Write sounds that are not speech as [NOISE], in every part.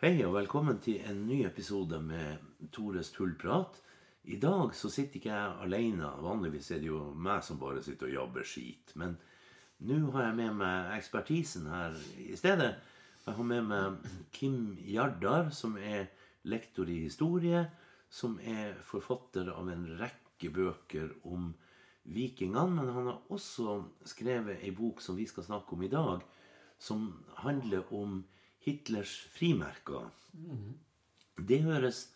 Hei og velkommen til en ny episode med Tores tullprat. I dag så sitter ikke jeg alene. Vanligvis er det jo meg som bare sitter og jobber skit. Men nå har jeg med meg ekspertisen her i stedet. Jeg har med meg Kim Jardar, som er lektor i historie. Som er forfatter av en rekke bøker om vikingene. Men han har også skrevet ei bok som vi skal snakke om i dag, som handler om Hitlers frimerker. Det høres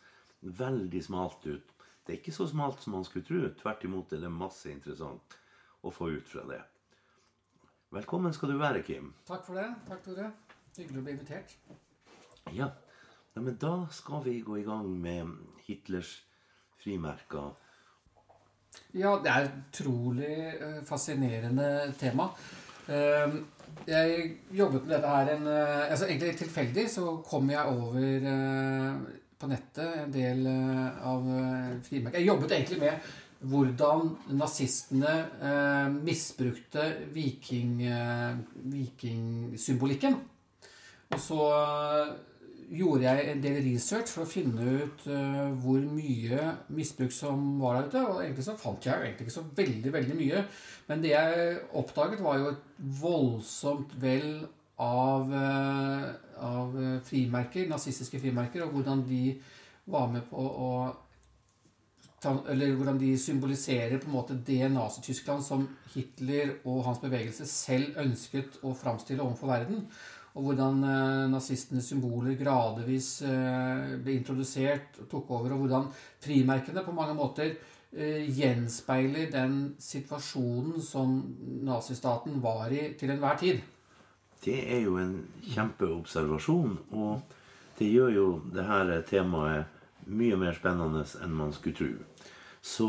veldig smalt ut. Det er ikke så smalt som man skulle tro. Tvert imot er det masse interessant å få ut fra det. Velkommen skal du være, Kim. Takk for det. Takk, Tore. Hyggelig å bli invitert. Ja, ja men da skal vi gå i gang med Hitlers frimerker. Ja, det er et utrolig eh, fascinerende tema. Eh, Jeg jobbet med dette her en, eh, altså Egentlig tilfeldig så kom jeg over eh, på nettet en del eh, av frimerker. Jeg jobbet egentlig med hvordan nazistene eh, misbrukte viking, eh, vikingsymbolikken. Og så gjorde jeg en del research for å finne ut uh, hvor mye misbruk som var der ute. Og egentlig så fant jeg jo egentlig ikke så veldig, veldig mye. Men det jeg oppdaget, var jo et voldsomt vel av, uh, av frimerker, nazistiske frimerker, og hvordan de var med på å eller hvordan de symboliserer på en måte det Nazi-Tyskland som Hitler og hans bevegelse selv ønsket å framstille overfor verden. Og hvordan eh, nazistenes symboler gradvis eh, ble introdusert og tok over. Og hvordan frimerkene på mange måter eh, gjenspeiler den situasjonen som nazistaten var i til enhver tid. Det er jo en kjempeobservasjon, og det gjør jo det her temaet mye mer spennende enn man skulle tro. Så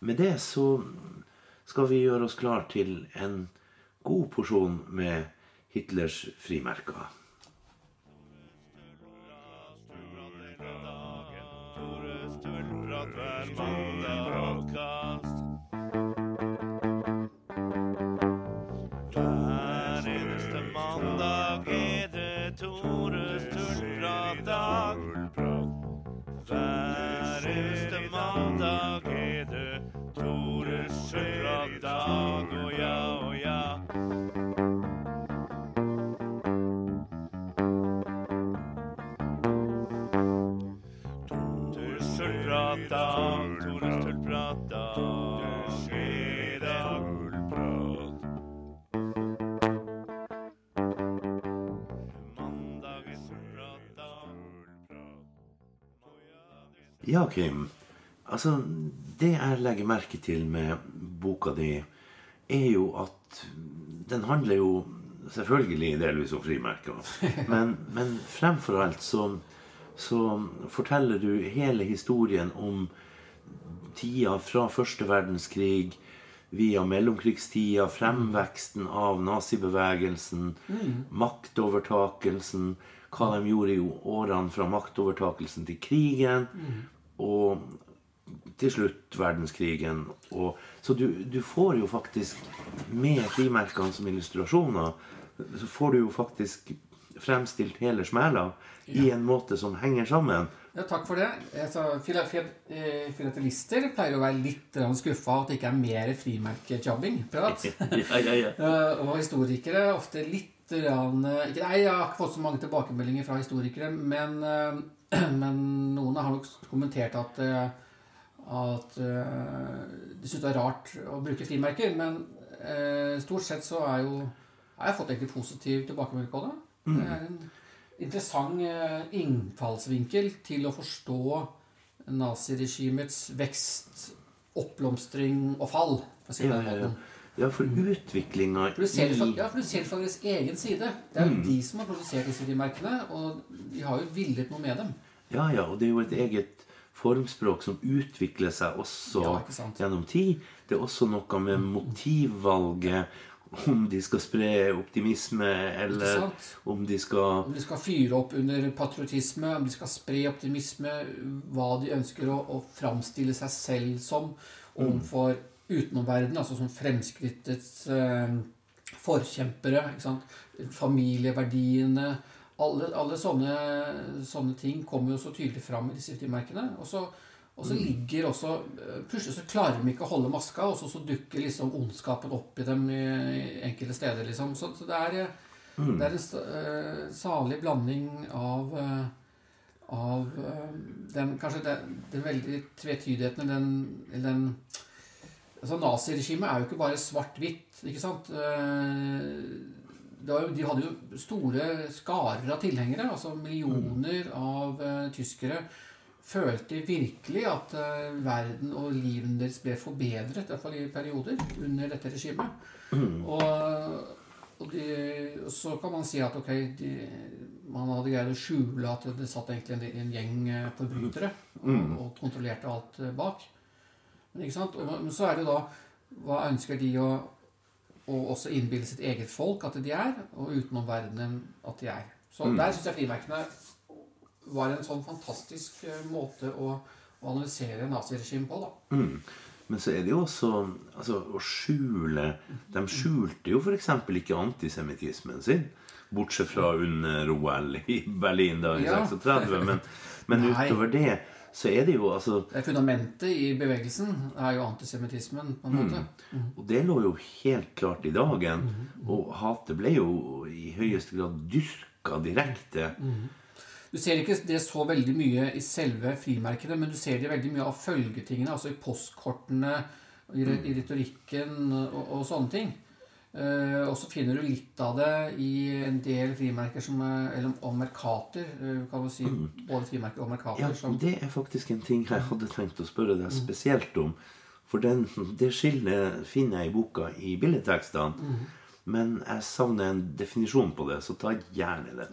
med det så skal vi gjøre oss klar til en god porsjon med Hitlers frimerker. Tores tullprat hver mandag Ja, Kim. Altså, det jeg legger merke til med boka di, er jo at den handler jo selvfølgelig delvis om frimerker. [LAUGHS] Men, men fremfor alt så, så forteller du hele historien om tida fra første verdenskrig via mellomkrigstida, fremveksten av nazibevegelsen, maktovertakelsen, hva de gjorde i årene fra maktovertakelsen til krigen, og til slutt verdenskrigen. Og, så du, du får jo faktisk, med frimerkene som illustrasjoner, så får du jo faktisk fremstilt hele smæla i en måte som henger sammen. Ja, takk for det. Altså, fila- fil- eh, Filatelister pleier å være litt skuffa at det ikke er mer frimerkejobbing. prat. [LAUGHS] ja, ja, ja. [LAUGHS] Eh, Og historikere ofte litt eh, ikke, Nei, jeg har ikke fått så mange tilbakemeldinger fra historikere, men, [CLEARS THROAT] men noen har nok kommentert at, eh, at eh, de syns det er rart å bruke frimerker. Men eh, stort sett så er jo har jeg fått egentlig positiv tilbakemelding på det. Det er en interessant innfallsvinkel til å forstå naziregimets vekst, oppblomstring og fall. For å si Ja, den ja, ja. Ja, for utviklinga i ja, for du ser det fra deres egen side. Det er jo de som har produsert disse frimerkene, og de har jo villet noe med dem. Ja, ja, og det er jo et eget formspråk som utvikler seg også Ja, gjennom tid. Det er også noe med motivvalget, om de skal spre optimisme, eller om de skal Om de skal fyre opp under patriotisme, om de skal spre optimisme, hva de ønsker å, å framstille seg selv som overfor utenomverdenen, altså som fremskrittets eh, forkjempere. Familieverdiene, alle, alle sånne, sånne ting kommer jo så tydelig fram i disse frimerkene. Og så, og så ligger også eh, Plutselig så klarer de ikke å holde maska, og så, så dukker liksom ondskapen opp i dem i, enkelte steder. liksom. Så, så det, er, mm. det er en eh, salig blanding av uh, av uh, den, kanskje den, den veldig tvetydigheten eller den, den altså Naziregimet er jo ikke bare svart-hvitt. ikke sant? Eh, jo, de hadde jo store skarer av tilhengere. altså Millioner av uh, tyskere følte virkelig at uh, verden og livet deres ble forbedret, i hvert fall i perioder, under dette regimet. Og, og, de, så kan man si at ok, de, man hadde greid å skjule at det satt egentlig en, en gjeng forbrytere og, og kontrollerte alt bak. Ikke sant? Og, men så er det jo da Hva ønsker de å, og også innbille sitt eget folk at de er, og utenom verdenen at de er? Så der syns jeg frimerkene var en sånn fantastisk eh, måte å, å analysere naziregimet på, da. Men så er det jo også altså, å skjule De skjulte jo f.eks. ikke antisemittismen sin. Bortsett fra under OL i Berlin da i Ja. 36. Men, men utover det så er det jo altså Det Fundamentet i bevegelsen er jo antisemittismen, på en måte. Og det lå jo helt klart i dagen. Og hatet ble jo i høyeste grad dyrka direkte. Du ser ikke det så veldig mye i selve frimerkene, men du ser det veldig mye av følgetingene, altså i postkortene, i, i retorikken og, og sånne ting. Eh, og så finner du litt av det i en del frimerker som er, eller om merkater, eh, kan du si. Både frimerker og merkater. Ja, som, Det er faktisk en ting jeg hadde tenkt å spørre deg spesielt om. For den, det skillet finner jeg i boka i billedtekstene. Men jeg savner en definisjon på det, så ta gjerne den.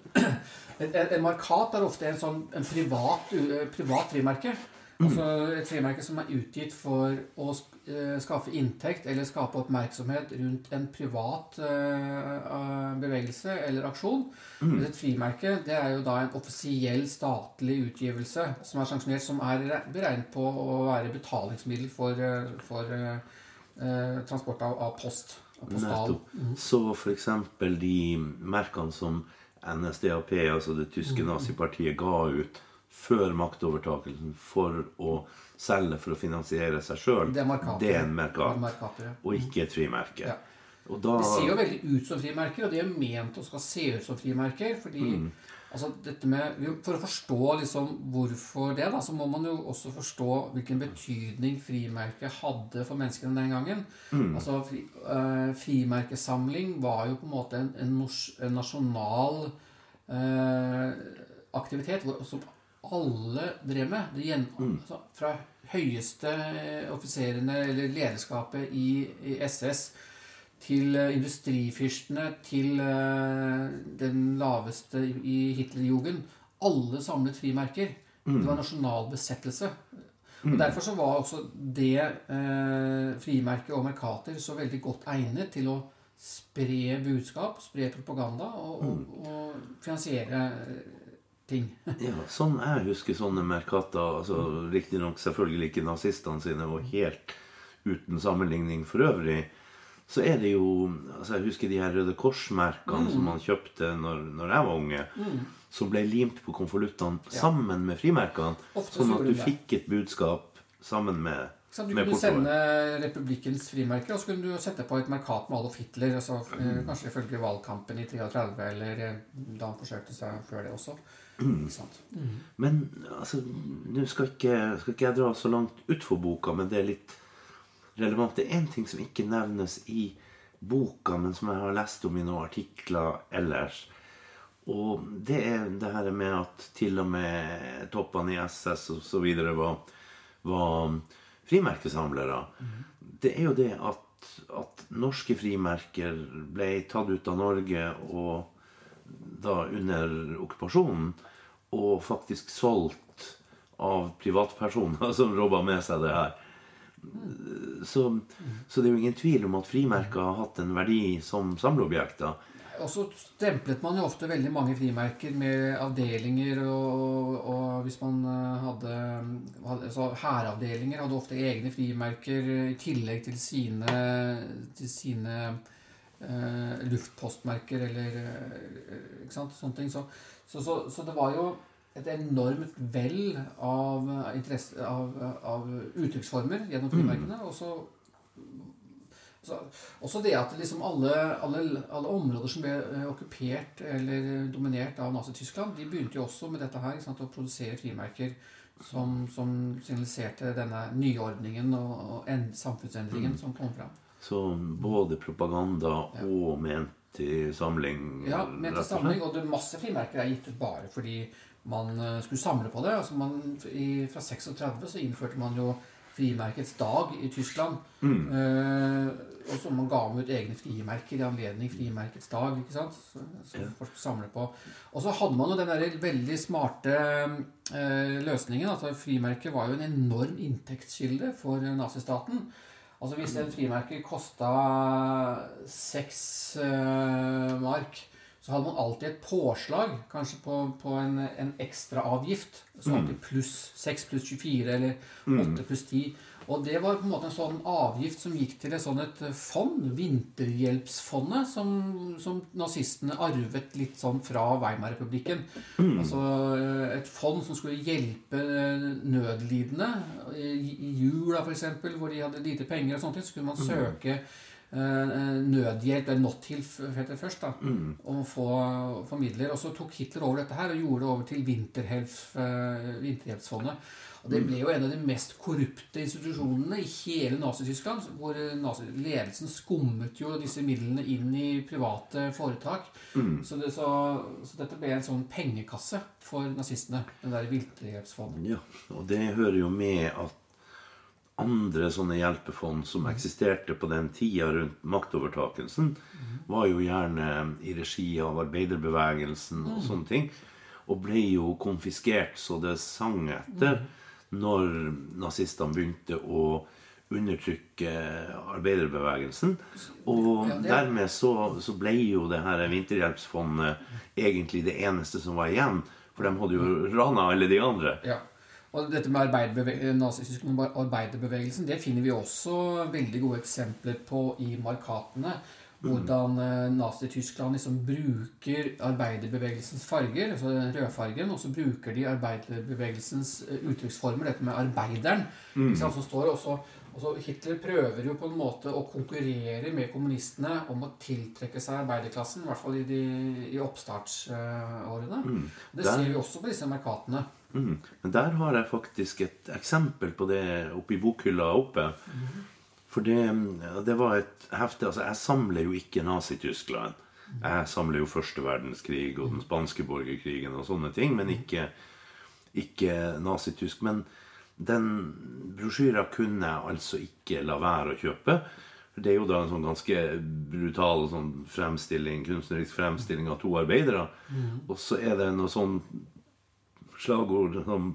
En, en, en markat er ofte en sånn en privat, u- privat frimerke. Altså et frimerke som er utgitt for å eh, skaffe inntekt eller skape oppmerksomhet rundt en privat eh, bevegelse eller aksjon. Men Et frimerke det er jo da en offisiell statlig utgivelse som er sanksjonert, som er beregnet på å være betalingsmiddel for, eh, for eh, eh, transport av, av post. Nettopp. Så f.eks. de merkene som NSDAP, altså det tyske nazipartiet, ga ut før maktovertakelsen for å selge for å finansiere seg sjøl, Det det er en Det er merkat, ja. og ikke et frimerke. Ja. Da Det ser jo veldig ut som frimerker, og de er ment å skal se ut som frimerker. fordi altså dette med, For å forstå liksom hvorfor det, da, så må man jo også forstå hvilken betydning frimerket hadde for menneskene den gangen. Altså fri, eh, Frimerkesamling var jo på en måte en, en, nors- en nasjonal eh, aktivitet hvor, som alle drev med. Det gjen, altså, fra høyeste offiserene eller lederskapet i, i SS til eh, industrifyrstene, til eh, den laveste i Hitlerjugend. Alle samlet frimerker. Det var nasjonal besettelse. Og Derfor så var også det eh, frimerket og merkater så veldig godt egnet til å spre budskap, spre propaganda og, og, og finansiere eh, ting. Ja, sånn jeg husker sånne merkater altså Riktignok selvfølgelig ikke nazistene sine, og helt uten sammenligning for øvrig. Så er det jo altså Jeg husker de her Røde Kors-merkene som man kjøpte når, når jeg var unge. Som ble limt på konvoluttene sammen med frimerkene. Ofte Sånn at du fikk et budskap sammen med, Så du med kunne portoen. sende Republikkens frimerke, og så kunne du sette på et merkat med Adolf Hitler. Altså, mm. Kanskje ifølge valgkampen i 33, eller eh, da han forsøkte seg før det også. Ikke sant? Men altså, nå skal ikke, skal ikke jeg dra så langt utfor boka, men det er litt relevant. Det er én ting som ikke nevnes i boka, men som jeg har lest om i noen artikler ellers. Og det er det her med at til og med toppene i SS og så videre var, var frimerkesamlere. Det er jo det at, at norske frimerker ble tatt ut av Norge og da under okkupasjonen og faktisk solgt av privatpersoner [LAUGHS] som robba med seg det her. Så, så det er jo ingen tvil om at frimerker har hatt en verdi som samleobjekter. Og så stemplet man jo ofte veldig mange frimerker med avdelinger, og, og hvis man eh, hadde, hadde så Hæravdelinger hadde ofte egne frimerker i tillegg til sine, til sine luftpostmerker eller eh, ikke sant, sånne ting. Så, så, så, så det var jo et enormt vell av, av, av uttrykksformer gjennom frimerkene. Og så så, også det at liksom alle, alle, alle, områder som ble eh, okkupert eller dominert av Nazi-Tyskland, de begynte jo også med dette her, sant, å produsere frimerker som, som signaliserte denne nyordningen og, og en, samfunnsendringen mm. som kom fram. Så både propaganda og ment til samling? Ja, ment til samling. Og det masse frimerker er gitt ut bare fordi man eh, skulle samle på det. Altså man, i, fra 36 så innførte man jo frimerkets dag i Tyskland. Mm. Eh, og så man ga ut egne frimerker i anledning frimerkets dag. ikke sant? Som folk samler på. Og så hadde man jo den der veldig smarte eh, løsningen. altså Frimerket var jo en enorm inntektskilde for nazistaten. Altså Hvis en frimerke kosta seks eh, mark, så hadde man alltid et påslag, kanskje på, på en, en ekstraavgift. Så mm. alltid pluss 6 pluss 24 eller 8 mm. pluss 10. Og det var på en måte en sånn avgift som gikk til et sånn et fond, Vinterhjelpsfondet, som, som, nazistene arvet litt sånn fra Weimar-republikken. Mm. Altså eh, et fond som skulle hjelpe eh, nødlidende. I, jula, f.eks., hvor de hadde lite penger, og sånne ting, så kunne man mm. søke nødhjelp, eller Nothilf het det først, da, mm. å få, få, midler. Og så tok Hitler over dette her og gjorde det over til Vinterhjelpsfondet. Og Det ble jo en av de mest korrupte institusjonene i hele Nazi-Tyskland. Hvor ledelsen skummet jo disse midlene inn i private foretak. Mm. Så, det, så, så, dette ble en sånn pengekasse for nazistene. Den der Vinterhjelpsfondet. Ja, og det hører jo med at andre sånne hjelpefond som eksisterte på den tida rundt maktovertakelsen, mm. var jo gjerne i regi av arbeiderbevegelsen og mm. sånne ting. Og ble jo konfiskert så det sang etter. Mm når nazistene begynte å undertrykke arbeiderbevegelsen. Og dermed så, så, ble jo det her Vinterhjelpsfondet egentlig det eneste som var igjen. For de hadde jo rana alle de andre. Ja. Og dette med arbeiderbevegelsen det finner vi også veldig gode eksempler på i markatene. Hvordan eh, Nazi-Tyskland liksom bruker arbeiderbevegelsens farger, altså rødfargen, og så bruker de arbeiderbevegelsens eh, uttrykksformer, dette med arbeideren. Mm. som står også, også Hitler prøver jo på en måte å konkurrere med kommunistene om å tiltrekke seg arbeiderklassen, i hvert fall i, de, i oppstartsårene. Mm. Det ser vi også på disse markatene. Mm. Men der har jeg faktisk et eksempel på det oppi bokhylla oppe. Mm. For det, det, var et hefte Altså, jeg samler jo ikke Nazi-Tyskland. Jeg samler jo første verdenskrig og den spanske borgerkrigen og sånne ting, men ikke, ikke Nazi-tysk. Men den brosjyra kunne jeg altså ikke la være å kjøpe. Det er jo da en sånn ganske brutal sånn fremstilling, kunstnerisk fremstilling av to arbeidere. Mm. Og så er det noe sånn slagord som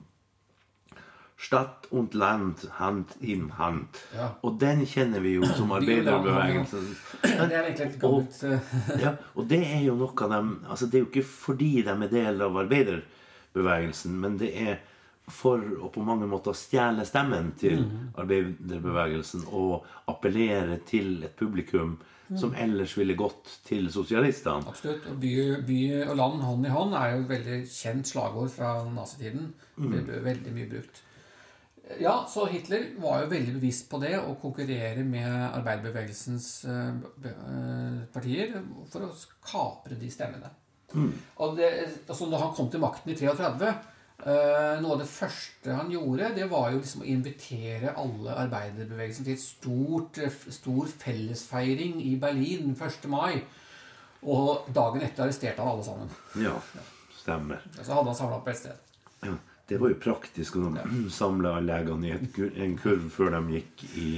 Stadt und Land hand in hand. Ja. Og den kjenner vi jo som [CLEARS THROAT] arbeiderbevegelsen. Det er egentlig et gammelt [LAUGHS] ja, Og det er jo noe av dem altså Det er jo ikke fordi de er del av arbeiderbevegelsen, men det er for å på mange måter stjele stemmen til mm. arbeiderbevegelsen og appellere til et publikum. Som ellers ville gått til sosialistene. Absolutt. Og by, by, og land hånd i hånd er jo et veldig kjent slagord fra nazitiden. Det mm. ble veldig mye brukt. Ja, så Hitler var jo veldig bevisst på det å konkurrere med arbeiderbevegelsens eh, eh, partier for å kapre de stemmene. Mm. Og det, altså når han kom til makten i 33 eh, Noe av det første han gjorde, det var jo liksom å invitere alle arbeiderbevegelsen til et stort, stor fellesfeiring i Berlin 1. mai. Og dagen etter arresterte han alle sammen. Ja, stemmer. Og så hadde han samla opp et sted. Ja. Det var jo praktisk å ja. samle legene i en kurv før de gikk i,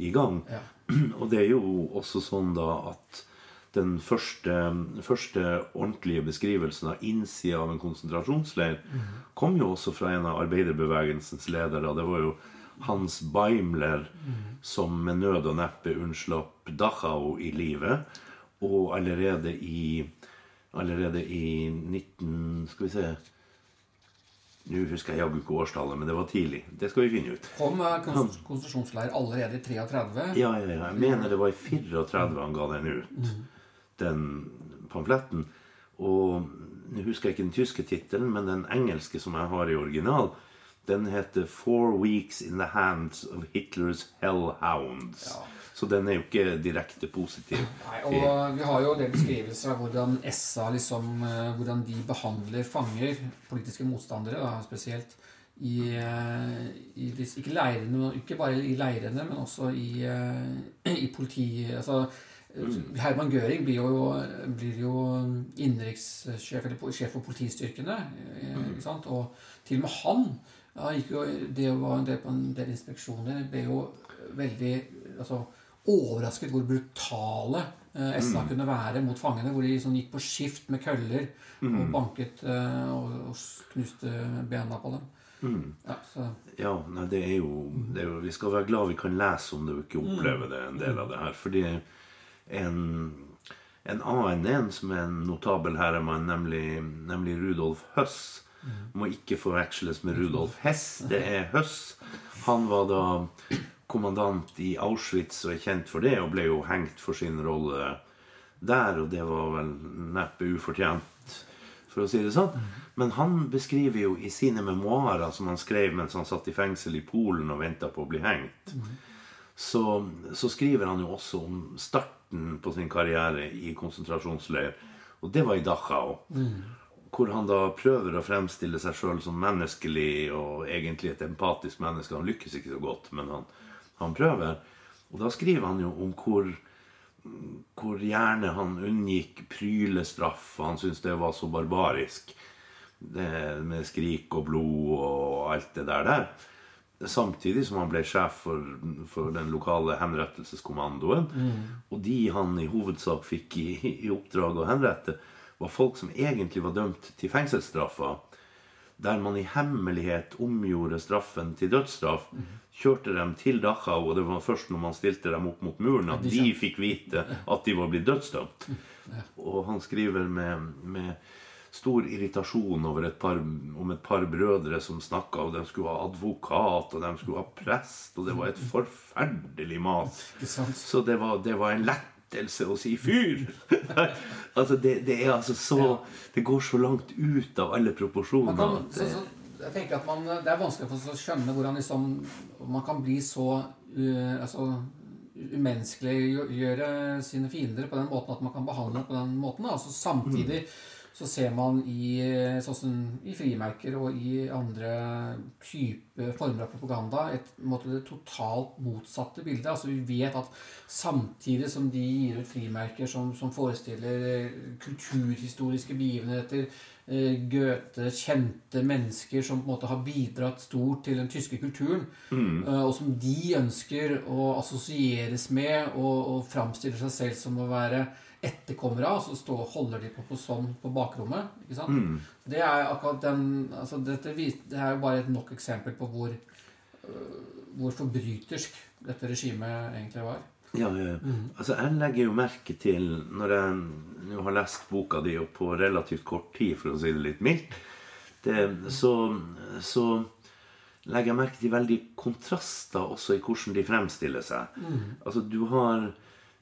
i gang. Ja. [CLEARS THROAT] Og det er jo også sånn da at den første, første ordentlige beskrivelsen av innsida av en konsentrasjonsleir mm. kom jo også fra en av arbeiderbevegelsens ledere. Det var jo Hans Beimler mm. som med nød og neppe unnslapp Dachau i livet. Og allerede i, allerede i 19... Skal vi se Nå husker jeg jaggu ikke årstallet, men det var tidlig. Det skal vi finne ut. Kom eh, kons- konsentrasjonsleir allerede i 33. Ja, ja, ja. Jeg mener det var i 34 han ga den ut, den pamfletten. Og nå husker jeg ikke den tyske tittelen, men den engelske som jeg har i original, den heter 'Four Weeks in the Hands of Hitlers Hellhounds'. Ja. Så den er jo ikke direkte positiv. Nei, og vi har jo en del beskrivelser av hvordan SA liksom, eh, hvordan de behandler fanger, politiske motstandere da, spesielt, i, eh, i disse, ikke, leirene, ikke bare i leirene, men også i, eh, i politi... Altså, Herman Gøring blir jo, blir jo innenrikssjef eller sjef for politistyrkene. eh, Ikke sant? Og til og med han ja, gikk jo, Det var en del på en del inspeksjoner ble jo veldig altså, overrasket hvor brutale eh, SA kunne være mot fangene. Hvor de liksom gikk på skift med køller og banket eh, og, og knuste bena på dem. Ja, så, Ja, nei, det er, jo, det er jo Vi skal være glad vi kan lese om det og ikke oppleve det, en del av det her. Fordi en, en annen en som er en notabel herremann, nemlig, nemlig Rudolf Høss, må ikke forveksles med Rudolf [LAUGHS] Hess. Det er Høss. Han var da kommandant i Auschwitz og er kjent for det, og ble jo hengt for sin rolle der, og det var vel neppe ufortjent, for å si det sånn. Men han beskriver jo i sine memoarer, som han skrev mens han satt i fengsel i Polen og venta på å bli hengt, så, så skriver han jo også om starten på sin karriere i konsentrasjonsleir. Og det var i Dachau. Hvor han da prøver å fremstille seg sjøl som menneskelig og egentlig et empatisk menneske. Han lykkes ikke så godt, men han, han prøver. Og da skriver han jo om hvor hvor gjerne han unngikk prylestraff. Han syntes det var så barbarisk. Det med skrik og blod og alt det der der. Samtidig som han ble sjef for, for den lokale henrettelseskommandoen. Og de han i hovedsak fikk i, i oppdrag å henrette, var folk som egentlig var dømt til fengselsstraffer. Der man i hemmelighet omgjorde straffen til dødsstraff. Kjørte dem til Dachau, og det var først når man stilte dem opp mot muren, at de fikk vite at de var blitt dødsdømt. Og han skriver med, med stor irritasjon over et par, om et par brødre som snakka, og de skulle ha advokat, og de skulle ha prest, og det var et forferdelig mat. Så det var, det var en lettelse å si 'fyr'. [LAUGHS] altså det, det er altså så Det går så langt ut av alle proporsjoner. Kan, at så, så, jeg tenker at man, Det er vanskelig for oss å skjønne hvordan liksom, man kan bli så uh, altså, umenneskeliggjøre sine fiender på den måten at man kan behandle dem på den måten. da. Altså, samtidig så ser man i, sånn i frimerker og i andre typer former av propaganda et måte, det totalt motsatte bildet. Altså, vi vet at samtidig som de gir ut frimerker som, som forestiller eh, kulturhistoriske begivenheter, eh, Goethe, kjente mennesker som på en måte har bidratt stort til den tyske kulturen, mm. og som de ønsker å assosieres med og, og framstiller seg selv som å være etterkommere av, så stå, holder de på, på sånn på bakrommet. ikke sant? Det er akkurat den, altså dette, det er jo bare et nok eksempel på hvor, øh, hvor forbrytersk dette regimet egentlig var. Ja, ja. Altså, jeg legger jo merke til, når jeg nå har lest boka di og på relativt kort tid, for å si det litt mildt, det, så, så legger jeg merke til veldig kontraster også i hvordan de fremstiller seg. Altså, du har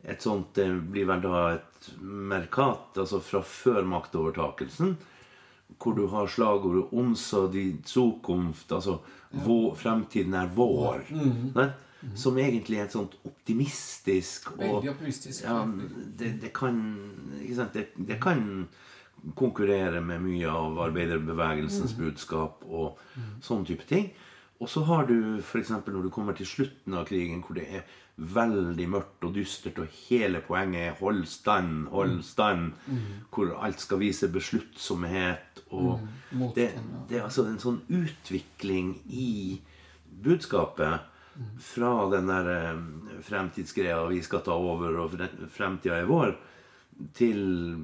et sånt Det blir vel da et merkat, altså fra før maktovertakelsen, hvor du har slagordet 'Onsa di Zukunft', altså vår, 'Fremtiden er vår'. Nei? Som egentlig er et sånt optimistisk og Veldig optimistisk. ja, det, det kan ikke sant? Det, det kan konkurrere med mye av arbeiderbevegelsens budskap og sånn type ting. Og så har du f.eks. når du kommer til slutten av krigen, hvor det er veldig mørkt og dystert, og hele poenget er 'hold stand, hold stand', hvor alt skal vise besluttsomhet. Og motstand, det, det er altså en sånn utvikling i budskapet fra den der eh, fremtidsgreia 'vi skal ta over', og fre- 'fremtida er vår', til,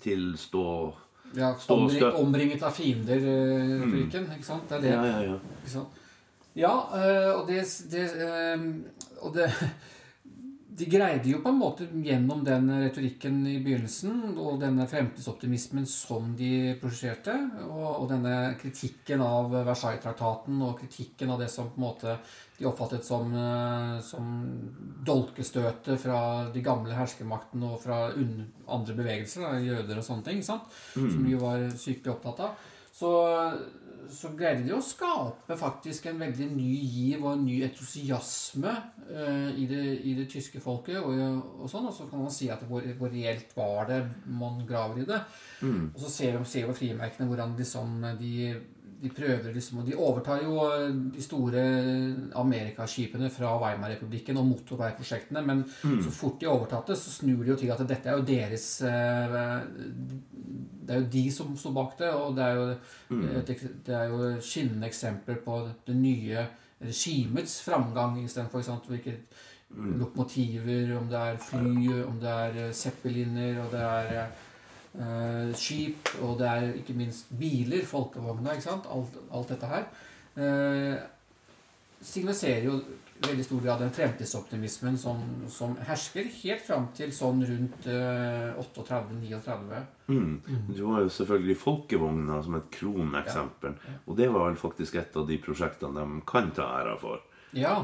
til stå Ja, omring, omringet av fiender-fryken. Ikke sant? Det er det. Ja, ja, ja. Ikke sant? Ja, øh, og det, det, øh, og det [LAUGHS] de greide jo på en måte gjennom den retorikken i begynnelsen og denne fremtidsoptimismen som de prosjekterte, og, og denne kritikken av Versailles-traktaten og kritikken av det som på en måte de oppfattet som, eh, som dolkestøtet fra de gamle herskermaktene og fra andre bevegelser, da, jøder og sånne ting, sant? som de var sykelig opptatt av. Så, så greide de å skape faktisk en veldig ny giv og en ny entusiasme uh, i, det, i det tyske folket. Og, og sånn, og så kan man si at hvor, hvor reelt var det man graver i det. Og så ser vi ser vi frimerkene hvordan liksom de, de prøver liksom, og De overtar jo de store Amerikaskipene fra Weimar-republikken og motorveiprosjektene. Men så fort de har overtatt det, så snur de jo til at dette er jo deres eh, Det er jo de som står bak det, og det er jo, mm. ek- det er jo skinnende eksempler på det nye regimets framgang istedenfor ikke sant, hvilke lokomotiver, om det er fly, om det er eh, zeppeliner, og det er eh, skip, og det er ikke minst biler, folkevogna, ikke sant? Alt, alt dette her. eh, signaliserer jo veldig stor grad den fremtidsoptimismen som, som hersker helt fram til sånn rundt eh, 38-39. Mm. Du har jo selvfølgelig folkevogna som et kroneksempel. Og det var vel faktisk et av de prosjektene de kan ta æra for. Ja.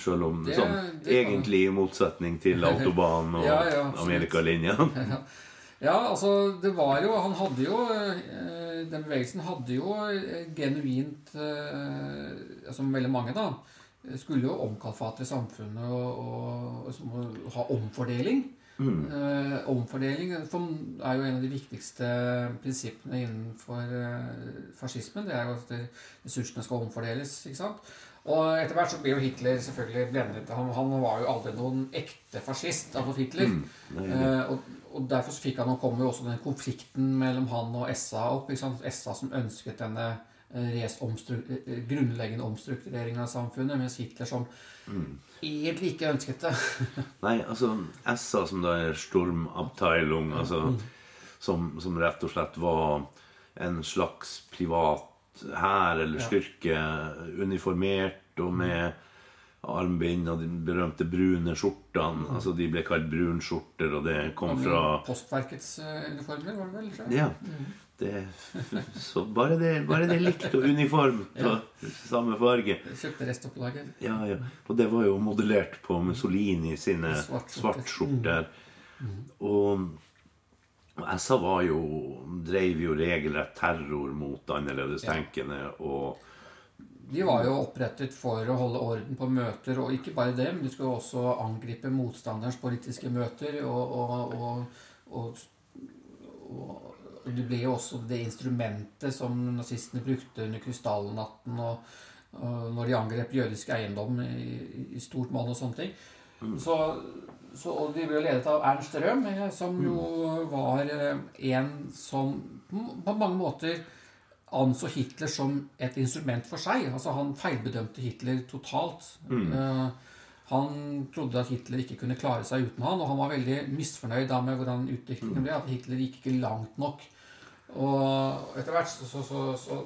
Selv om Det- sånn, det egentlig i motsetning til [LAUGHS] autobahn og Ja, ja. Amerikalinja. [LAUGHS] Ja, altså, det var jo Han hadde jo eh, Den bevegelsen hadde jo eh, genuint eh, Som veldig mange, da. Skulle jo omkalfatre samfunnet og, og, og ha omfordeling. Mm. omfordeling er jo en av de viktigste prinsippene innenfor fascismen. Det er jo at ressursene skal omfordeles. ikke sant? Og etter hvert så ble jo Hitler selvfølgelig blendet. Han, han var jo aldri noen ekte fascist, Adolf Hitler. Eh, og, og derfor så fikk han, og kom jo også den konflikten mellom han og SA opp. SA som ønsket denne eh, res- omstru- eh, grunnleggende omstruktureringen av samfunnet, mens Hitler som egentlig ikke ønsket det. [LAUGHS] Nei, altså SA, som da er Stormabteilung, altså, som, som rett og slett var en slags privat hær eller styrke, uniformert og med armbind og de berømte brune skjortene. Altså, de ble kalt brunskjorter, og det kom fra Postverkets eh, uniformer, var det vel? tror jeg? Ja. Det, [LAUGHS] så bare det, bare det likt og uniformt og samme farge. Kjøpte restopplaget. Ja, ja. Og det var jo modellert på Mussolini sine Svartskjorter. svartskjorter. Og og SA var jo, drev jo regelrett terror mot annerledestenkende. Og De var jo opprettet for å holde orden på møter, og ikke bare det, men de skulle også angripe motstanderens politiske møter. Og, og, og, og, det ble jo også det instrumentet som nazistene brukte under krystallnatten og, og når de angrep jødisk eiendom i, i stort monn og sånne ting. Så, så, og de ble ledet av Ernst Røhm, eh, som jo var eh, en som på mange måter anså Hitler som et instrument for seg. Altså Han feilbedømte Hitler totalt. Mm. han trodde at Hitler ikke kunne klare seg uten han, og han var veldig misfornøyd da med hvordan utviklingen ble. At Hitler gikk ikke langt nok. Og etter hvert så, så, så, så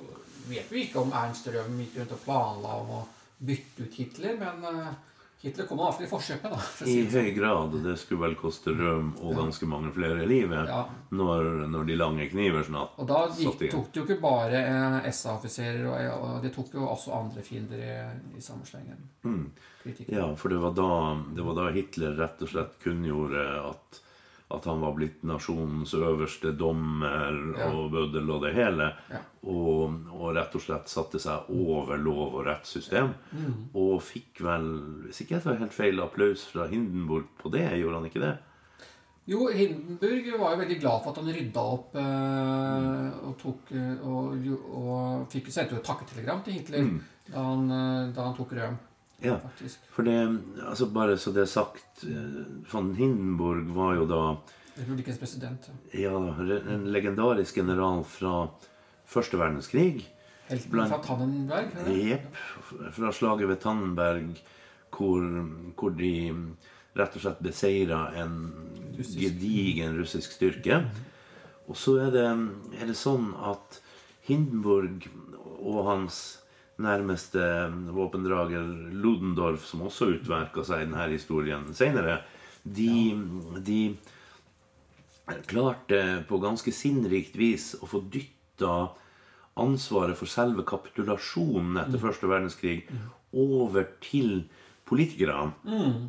vet vi ikke om Ernst Røhm gikk rundt og planla om å bytte ut Hitler, men eh, Hitler kom iallfall i forkjøpet. da, for i sånn. høy grad. Det skulle vel koste Røm og ganske mange flere livet Ja. når, når de lange kniver snart Og da gikk, tok det jo ikke bare eh, SA-offiserer, og, og det tok jo også andre fiender i, i samme slengen. Mm. Ja, for det var, da, det var da Hitler rett og slett kunngjorde at, at han var blitt nasjonens øverste dommer Ja. og bøddel og det hele. Ja. Og, og rett og slett satte seg over lov og rettssystem. Mm. Og fikk vel, hvis ikke jeg tar helt feil, applaus fra Hindenburg på det. Gjorde han ikke det? Jo, Hindenburg var jo veldig glad for at han rydda opp eh, og tok eh, og, og fikk sendte jo et takketelegram til Hitler da, han, eh, da han tok Røm, Ja. faktisk. For det, altså bare så det er sagt, eh, von Hindenburg var jo da Republikkens president. ja, en legendarisk general fra første verdenskrig. Helten Blant- fra Tannenberg. er? Jepp. Fra slaget ved Tannenberg, hvor, hvor de rett og slett beseira en Russisk. gedigen russisk styrke. Og så er det, er det sånn at Hindenburg og hans nærmeste våpendrager, Ludendorff, som også utmerka seg i denne historien senere, de, de klarte på ganske sinnrikt vis å få dytta ansvaret for selve kapitulasjonen etter første verdenskrig over til politikerne.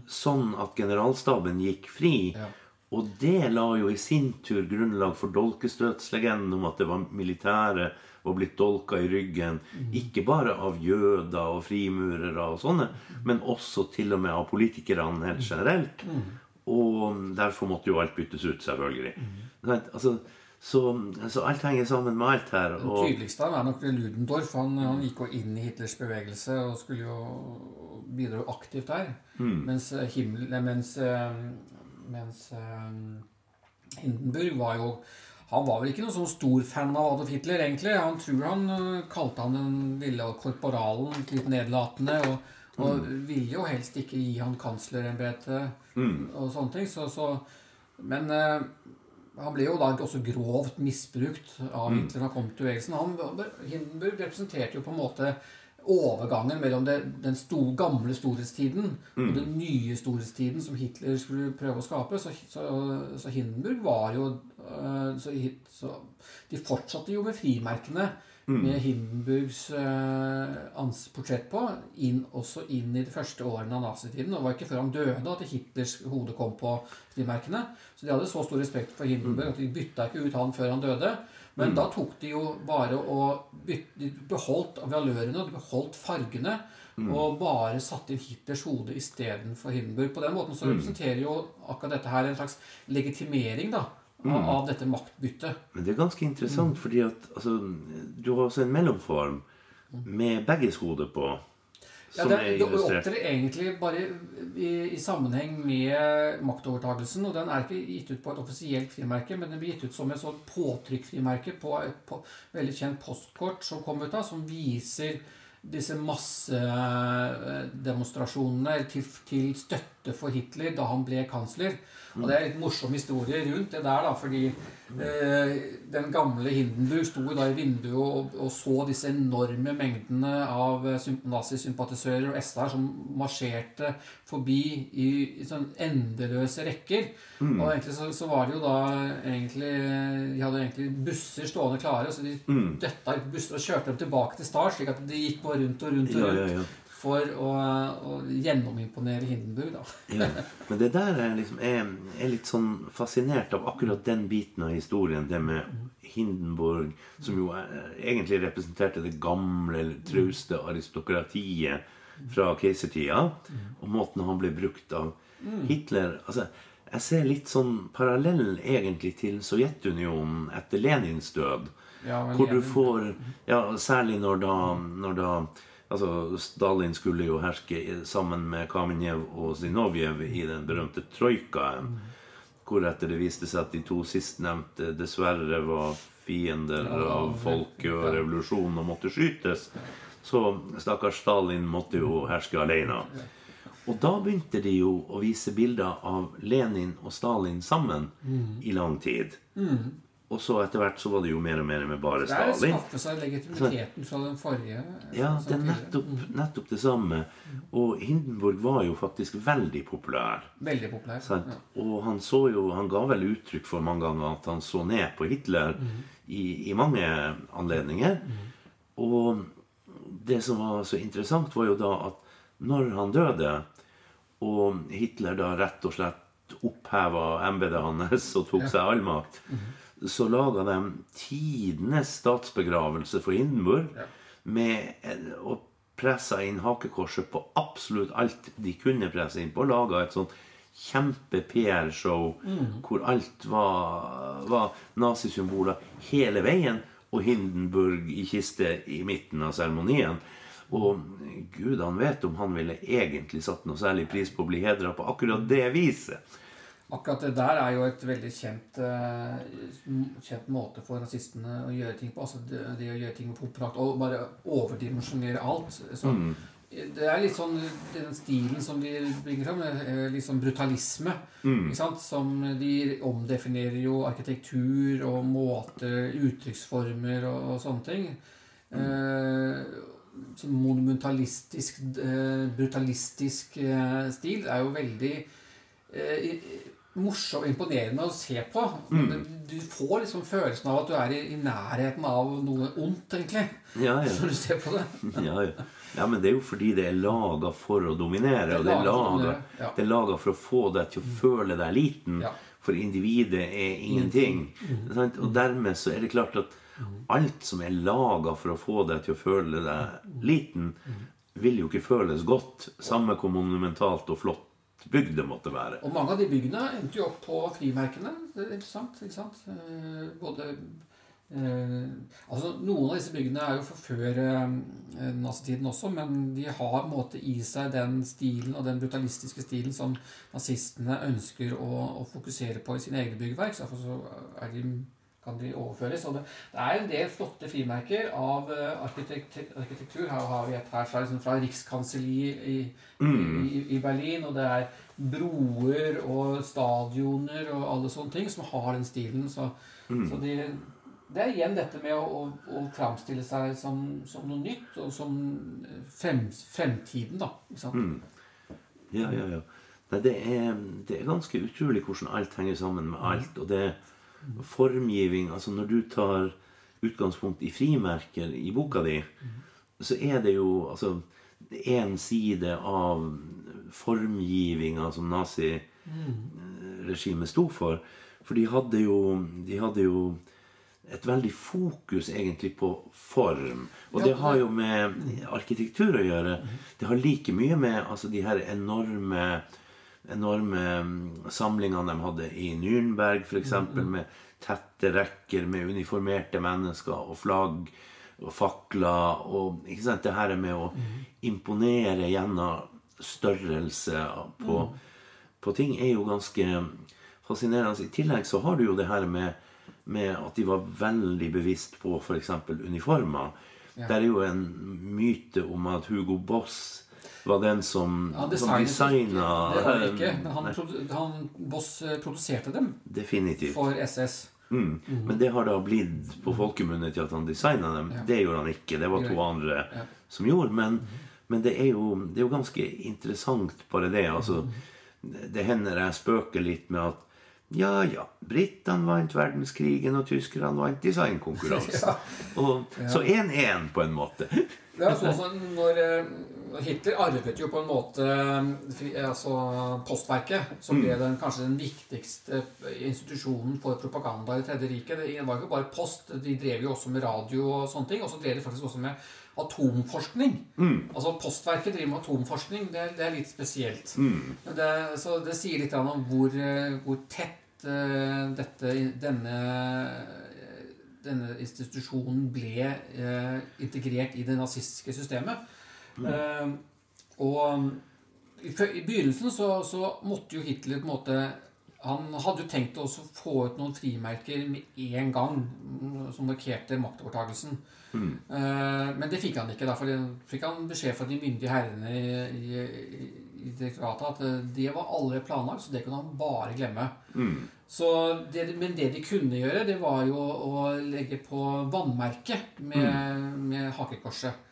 Sånn at generalstaben gikk fri. Ja. Og det la jo i sin tur grunnlag for dolkestøtslegenden om at det var militære var blitt dolka i ryggen. Ikke bare av jøder og frimurere og sånne, men også til og med av politikerne helt generelt. Og derfor måtte jo alt byttes ut, selvfølgelig. Altså, så, så alt henger sammen med alt her. Den tydeligste er nok Ludendorff. Han, han gikk jo inn i Hitlers bevegelse og skulle jo bidra aktivt der. Mens, eh, Himmel, mens, eh, mens eh, Hindenburg var jo Han var vel ikke noen sånn stor fan av Adolf Hitler, egentlig. Han tror han eh, kalte han den lille korporalen litt nedlatende. og og ville jo helst ikke gi han kanslerembetet og sånne ting. Så, så, men uh, han ble jo da også grovt misbrukt av Hitler da han kom til bevegelsen. Han, Hindenburg representerte jo på en måte overgangen mellom det, den store, gamle storhetstiden og den nye storhetstiden som Hitler skulle prøve å skape. Så, så, så Hindenburg var jo øh, så, så De fortsatte jo med frimerkene med Hindenburgs øh, portrett på, inn, også inn i de første årene av nazitiden. Og det var ikke før han døde at Hitlers hode kom på frimerkene. Så de hadde så stor respekt for Hindenburg at de bytta ikke ut han før han døde. Men da tok de jo bare og bytte, de beholdt valørene, og de beholdt fargene. Og bare satte inn Hitlers hode istedenfor Hindenburg. På den måten så representerer jo akkurat dette her en slags legitimering da, av, av dette maktbyttet. men det er ganske interessant, fordi at altså, du har også en mellomform med begges hode på. Ja, det, det opptrer egentlig bare i, i sammenheng med maktovertagelsen. Og den er ikke gitt ut på et offisielt frimerke, men den blir gitt ut som et sånt påtrykkfrimerke på et på, veldig kjent postkort som kom ut da, som viser disse massedemonstrasjonene til, til støtte for Hitler da han ble kansler. Og det er en morsom historie rundt det der, da, fordi eh, den gamle Hindenburg sto da i vinduet og, og så disse enorme mengdene av eh, sym- nazisympatisører og SR som marsjerte forbi i, i sånn endeløse rekker. Og egentlig så, så var det jo da egentlig De hadde egentlig busser stående klare, så de døtta ut busser og kjørte dem tilbake til start, slik at de gikk bare rundt og rundt og Ja, rundt ja, ja. For å, å gjennomimponere Hindenburg, da. [LAUGHS] Ja. Men det der er, liksom, Jeg er litt sånn fascinert av akkurat den biten av historien. Det med Hindenburg, som jo er, egentlig representerte det gamle, trauste aristokratiet fra keisertida. Og måten han ble brukt av Hitler. Altså, jeg ser litt sånn parallell egentlig til Sovjetunionen etter Lenins død. Ja, hvor Hvor du får ja, Særlig når da, når da altså Stalin skulle jo herske sammen med Kamenjev og Zinovjev i den berømte troikaen. Hvoretter det viste seg at de to sistnevnte dessverre var fiender av folket og revolusjonen og måtte skytes. Så stakkars Stalin måtte jo herske alene. Og da begynte de jo å vise bilder av Lenin og Stalin sammen i lang tid. Og så etter hvert så var det jo mer og mer med bare Det er å Stalin. skaffe seg legitimiteten fra den forrige. Ja, det er nettopp, nettopp det samme. Og Hindenburg var jo faktisk veldig populær. Veldig populær. Sant? Ja. Og han så jo, han ga vel uttrykk for mange ganger at han så ned på Hitler i, i mange anledninger. Og det som var så interessant, var jo da at når han døde, og Hitler da rett og slett oppheva embetet hans og tok seg all makt, så laga de tidenes statsbegravelse for Hindenburg Ja. med å og pressa inn hakekorset på absolutt alt de kunne presse inn på. Laga et sånt kjempe-PR-show hvor alt var, var nazisymboler hele veien, og Hindenburg i kiste i midten av seremonien. Og gud han vet om han ville egentlig satt noe særlig pris på å bli hedra på akkurat det viset. Akkurat det der er jo et veldig kjent, eh, kjent måte for rasistene å gjøre ting på. Altså det, det å gjøre ting med pomprakt og bare overdimensjonere alt. Så, Det er litt sånn den stilen som de bringer fram, eh, litt sånn brutalisme. Sant? Som de omdefinerer jo arkitektur og måte, uttrykksformer og, og sånne ting. Eh, sånn monumentalistisk, eh, brutalistisk eh, stil er jo veldig eh, morsom imponerende å se på. Mm. Du får liksom følelsen av at du er i, i nærheten av noe ondt, egentlig. Ja, ja. Når du ser på det. [LAUGHS] Ja, ja. ja, men det er jo fordi det er laga for å dominere. Det er laga det er for å få deg til å føle deg liten. For individet er ingenting. Sant? Og dermed så er det klart at alt som er laga for å få deg til å føle deg liten, vil jo ikke føles godt. Samme hvor monumentalt og flott bygd det måtte være. Og mange av de byggene endte jo opp på frimerkene. Det er interessant. ikke sant? Eh, Både eh, altså Noen av disse byggene er jo for før eh, nazitiden også, men de har på en måte i seg den stilen og den brutalistiske stilen som nazistene ønsker å, å fokusere på i sine egne byggverk. Så derfor så er de, kan de overføres. Og det, det er en del flotte frimerker av eh, arkitekt, arkitektur. Her har vi et her fra, liksom, fra Rikskanselliet i, i, i Berlin, og det er broer og stadioner og alle sånne ting som har den stilen. Så, så de, det er igjen dette med å, å, å framstille seg som, som noe nytt, og som frem, fremtiden, da. Ikke sant? Ja, ja, ja. Nei, det, er, det er ganske utrolig hvordan alt henger sammen med alt. Og det er formgiving Altså når du tar utgangspunkt i frimerker i boka di, så er det jo altså én side av formgivinga som naziregimet sto for. For de hadde jo, de hadde jo et veldig fokus egentlig på form. Og det har jo med arkitektur å gjøre. Det har like mye med altså, de her enorme enorme mm, samlingene de hadde i Nürnberg, f.eks., med tette rekker med uniformerte mennesker og flagg og fakler. Og ikke sant, det her med å imponere gjennom størrelse på, på ting er jo ganske fascinerende. I tillegg så har du jo det her med, med at de var veldig bevisst på f.eks. uniformer. Ja. Det er jo en myte om at Hugo Boss var den som, ja, som designa det var det ikke, men han, produ- han Boss eh, produserte dem Definitivt. for SS. Mm. Men det har da blitt på folkemunne til at han designa dem. Ja. Det gjorde han ikke. Det var to andre ja. som gjorde. Men, men det, er jo, det er jo ganske interessant, bare det. Altså, det hender jeg spøker litt med at ja, ja, britene vant verdenskrigen, og tyskerne vant designkonkurransen. [LAUGHS] Ja. Og, Så 1-1, på en måte. [LAUGHS] Det er sånn som når eh, Hitler arvet jo på en måte eh, altså Postverket, som ble den, kanskje den viktigste institusjonen for propaganda i Tredje riket. Det var ikke bare post, de drev jo også med radio og sånne ting. Og så drev de faktisk også med atomforskning. Altså Postverket driver med atomforskning. Det, det er litt spesielt. Men Det, så det sier litt om hvor, eh, hvor tett eh, dette, denne denne institusjonen ble eh, integrert i det nazistiske systemet. Eh, og i, i begynnelsen så, så måtte jo Hitler på en måte Han hadde jo tenkt å få ut noen frimerker med en gang mm, som markerte maktovertagelsen. Eh, men det fikk han ikke. Derfor fikk han beskjed fra de myndige herrene i, i, i direktoratet at eh, det var alle planlagt, så det kunne han bare glemme. Så det, men det de kunne gjøre, det var jo å legge på vannmerket med, med hakekorset.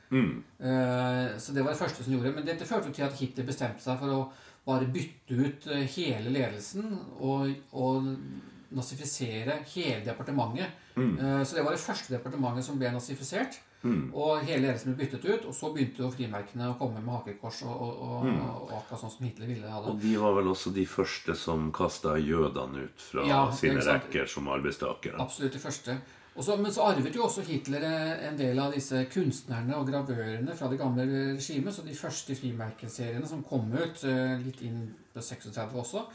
Eh, så det var det første som gjorde. Men dette førte til at Hitler bestemte seg for å bare bytte ut eh, hele ledelsen og, og nazifisere hele departementet. Eh, så det var det første departementet som ble nazifisert. Og hele deres ble byttet ut, og så begynte jo frimerkene å komme med hakekors og, og, og, og akkurat sånn som Hitler ville ha det. Og de var vel også de første som kasta jødene ut fra Ja, sine rekker som arbeidstakere. Absolutt de første. Så- men så arvet jo også Hitler eh, en del av disse kunstnerne og gravørene fra det gamle regimet. Så de første frimerkeseriene som kom ut, eh, litt inn på 36 også,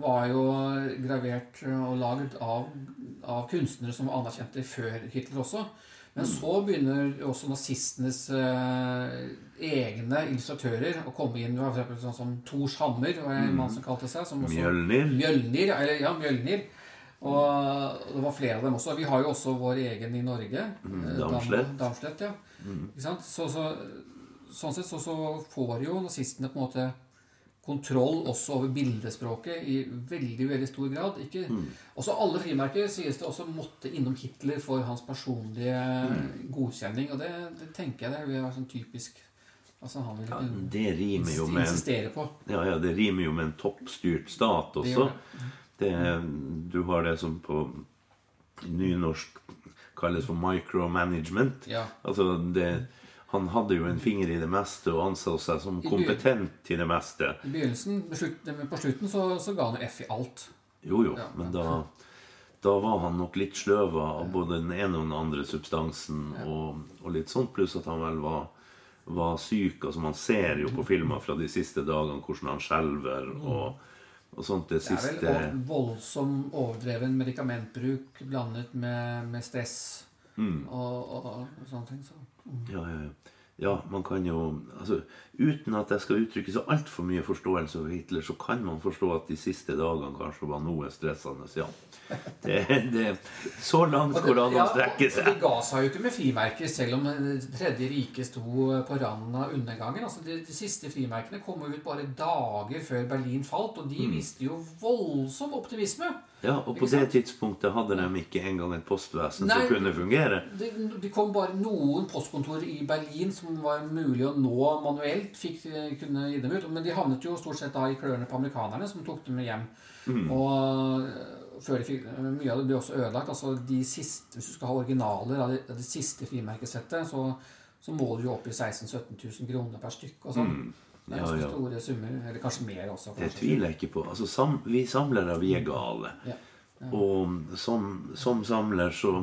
var jo gravert og lagd av, av kunstnere som var anerkjente før Hitler også. Men så begynner også nazistenes eh, egne illustratører å komme inn. Du har for eksempel sånn som Tors Hammer, var det en mann som kalte seg. Som også, Mjølnir. Mjølnir, eller ja, Mjølnir. Og det var flere av dem også. Vi har jo også vår egen i Norge. Mm, Damslett. Damslett, ja. Mm. Så, så, sånn sett så, så får jo nazistene på en måte kontroll også over bildespråket i veldig veldig stor grad. Ikke, Også alle frimerker sies det også måtte innom Hitler for hans personlige godkjenning. Og det, det tenker jeg det vil være sånn typisk Altså Han Ja, det rimer jo med insistere på. Ja, ja, det rimer jo med en toppstyrt stat også. Det Det, du har det som på nynorsk kalles for micromanagement. Ja. Altså det, han hadde jo en finger i det meste og anså seg som kompetent til det meste. I begynnelsen, på slutten så, så ga han F i alt. Jo, jo, Ja. men da, da var han nok litt sløva av både den ene og den andre substansen og, og litt sånn, pluss at han vel var, var syk. Altså Man ser jo på filmer fra de siste dagene hvordan han skjelver og, og sånt. Det Det er siste vel voldsom overdreven medikamentbruk blandet med, med stress Mm. og, og, og sånne ting. Så. Ja, ja, ja. ja, man kan jo altså, Uten at jeg skal uttrykke så altfor mye forståelse for Hitler, så kan man forstå at de siste dagene kanskje var noe stressende. Ja. [LAUGHS] Det, det, så langt Og går det an å ja, strekke seg. De ga seg jo ikke med frimerker, selv om Det tredje riket sto på randen av undergangen. Altså, de, de siste frimerkene kom ut bare dager før Berlin falt, og Mm. de viste jo voldsom optimisme. Ja, og på det tidspunktet hadde de ikke engang et postvesen Nei. som kunne fungere. Det, det kom bare noen postkontor i Berlin som var mulig å nå manuelt. Fikk, kunne gi dem ut, Men de havnet jo stort sett da i klørne på amerikanerne, som tok dem hjem. hjem. Og før de fikk, Mye av det ble også ødelagt. altså de siste, Hvis du skal ha originaler av det, det siste frimerkesettet, så, så må du jo opp i 16 000-17 000 kroner per stykk. og sånn. Det er Ja, ja. store summer. Eller kanskje mer også. Det tviler jeg ikke på. Altså, sam, vi samlere, vi er gale. Ja. Og som, som samler så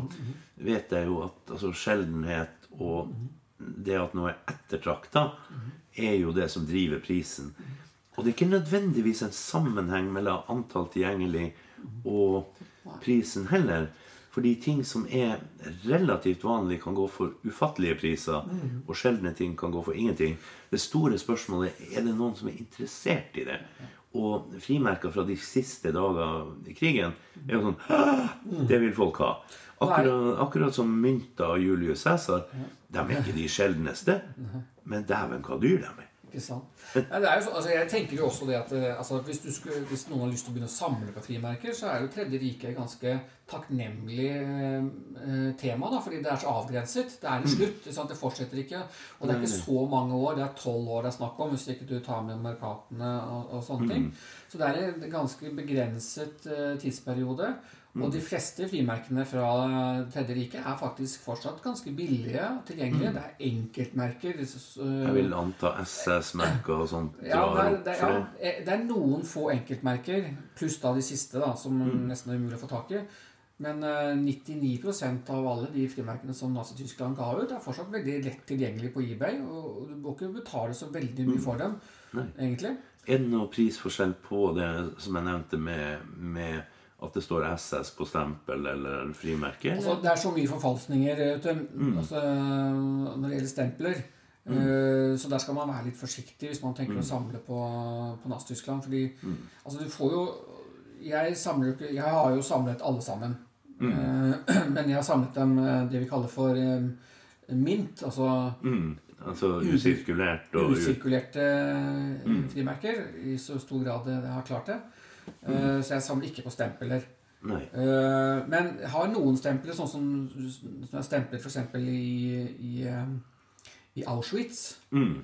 vet jeg jo at altså, sjeldenhet og det at noe er ettertrakta, er jo det som driver prisen. Og det er ikke nødvendigvis en sammenheng mellom antall tilgjengelig og prisen heller. Fordi ting som er relativt vanlig, kan gå for ufattelige priser. Og sjeldne ting kan gå for ingenting. Det store spørsmålet er det noen som er interessert i det. Og frimerker fra de siste dager i krigen er jo sånn Det vil folk ha. Akkurat, akkurat som mynter av Julius Cæsar. De er ikke de sjeldneste. Men dæven, hva dyr de er. Ikke sant? Nei, det er jo så, altså jeg tenker jo også det at eh, altså hvis, du skulle, hvis noen har lyst til å begynne å samle på frimerker, så er jo Tredje rike et ganske takknemlig eh, tema, da, fordi det er så avgrenset. Det er en slutt. ikke sant? Det fortsetter ikke. Og det er ikke så mange år. Det er tolv år det er snakk om, hvis ikke du tar med markatene og, og sånne ting. Så det er en ganske begrenset eh, tidsperiode. Og de fleste frimerkene fra Tredje rike er faktisk fortsatt ganske billige og tilgjengelige. Det er enkeltmerker. så- Jeg vil anta SS-merker og sånt ja, det er, det, er, ja, det. er noen få enkeltmerker, pluss da de siste, da, som nesten er umulig å få tak i. Men uh, 99% av alle de frimerkene som Nazi-Tyskland ga ut, er fortsatt veldig lett tilgjengelig på eBay. Og du må ikke betale så veldig mye for dem, egentlig. Er det noe prisforskjell på det som jeg nevnte med, med at det står SS på stempel eller frimerke? Altså, det er så mye forfalskninger mm. altså, når det gjelder stempler. Eh, Så der skal man være litt forsiktig hvis man tenker å samle på, på Nazi-Tyskland. Fordi altså, du får jo Jeg samler Jeg har jo samlet alle sammen. Eh, [CLEARS THROAT] Men jeg har samlet dem eh, det vi kaller for mint. Altså Mm, altså usirkulert og usirkulerte frimerker. I så stor grad jeg har klart det. Eh, Så jeg samler ikke på stempeler. Nei. Eh, men jeg har noen stempler, sånn som, som er stemplet f.eks. I, i, eh, i Auschwitz. Mm.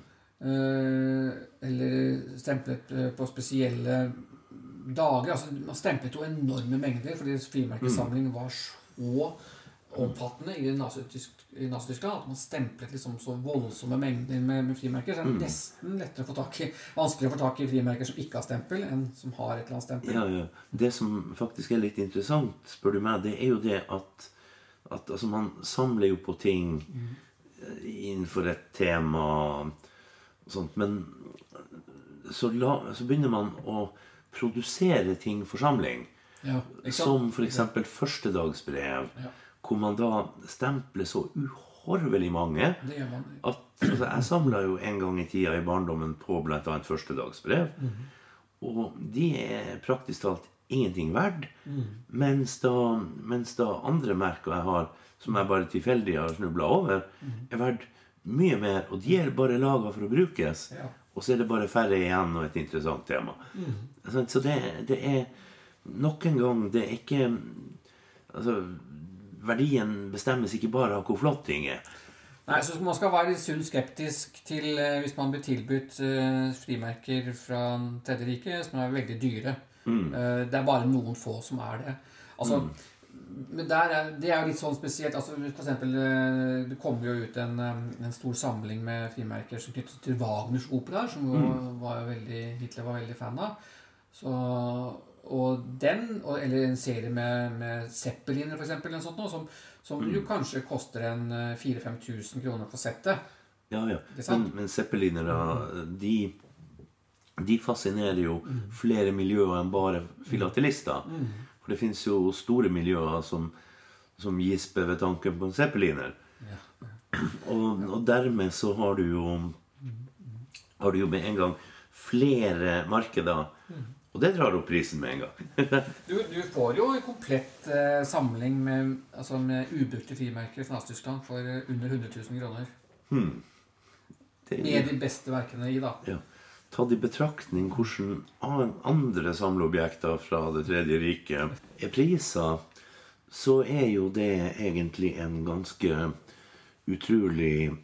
Eller stemplet på spesielle dager. Altså, man stemplet jo enorme mengder, fordi frimerkesamlingen var så omfattende i Nazi-Tysk- i Nazi-Tyskland at man stemplet liksom så voldsomme mengder med, med frimerker. Så det er nesten lettere å få tak i, vanskeligere å få tak i frimerker som ikke har stempel, enn som har et eller annet stempel. Ja, ja. Det som faktisk er litt interessant, spør du meg, det er jo det at, at altså, man samler jo på ting mm. innenfor et tema og sånt, men så, la, så begynner man å produsere ting for samling. Ja? Som f.eks. førstedagsbrev, Ja. Hvor man da stempler så uhorvelig mange at altså, Jeg samla jo en gang i tida i barndommen på bl.a. førstedagsbrev. Og de er praktisk talt ingenting verdt. Mens, da, mens da andre merker jeg har, som jeg bare tilfeldig har snubla over, er verdt mye mer, og de er bare laga for å brukes. Ja. Og så er det bare færre igjen og et interessant tema. Sånn, Så det, det er Nok en gang, det er ikke Altså, verdien bestemmes ikke bare av hvor flott ting er. Nei, så Man skal være litt sunn skeptisk til eh, hvis man blir tilbudt eh, frimerker fra Tredje rike, som er veldig dyre. Eh, det er bare noen få som er det. Altså, men der er, Det er jo litt sånn spesielt. altså for eksempel, Det kommer jo ut en, en stor samling med frimerker som knyttet til Wagners operaer, som jo var jo veldig, Hitler var veldig fan av. Så, og den, eller en serie med, med Zeppeliner, sånt, noe, som, mm. jo kanskje koster en eh, 4000-5000 kroner for settet. Ja, ja. Men, men zeppelinere, de, de fascinerer jo flere miljøer enn bare filatelister. For det fins jo store miljøer som, som gisper ved tanken på en zeppeliner. Ja. Og, og dermed så har du jo Har du jo med en gang flere markeder. Og det drar opp prisen med en gang. [LAUGHS] Du, du får jo en komplett eh, samling med, altså med ubrukte frimerker fra Nazi-Tyskland for eh, under 100 000 kroner. Det er Med de beste verkene i, da. ja. Tatt i betraktning hvordan andre samleobjekter fra Det tredje riket er priser, så er jo det egentlig en ganske utrolig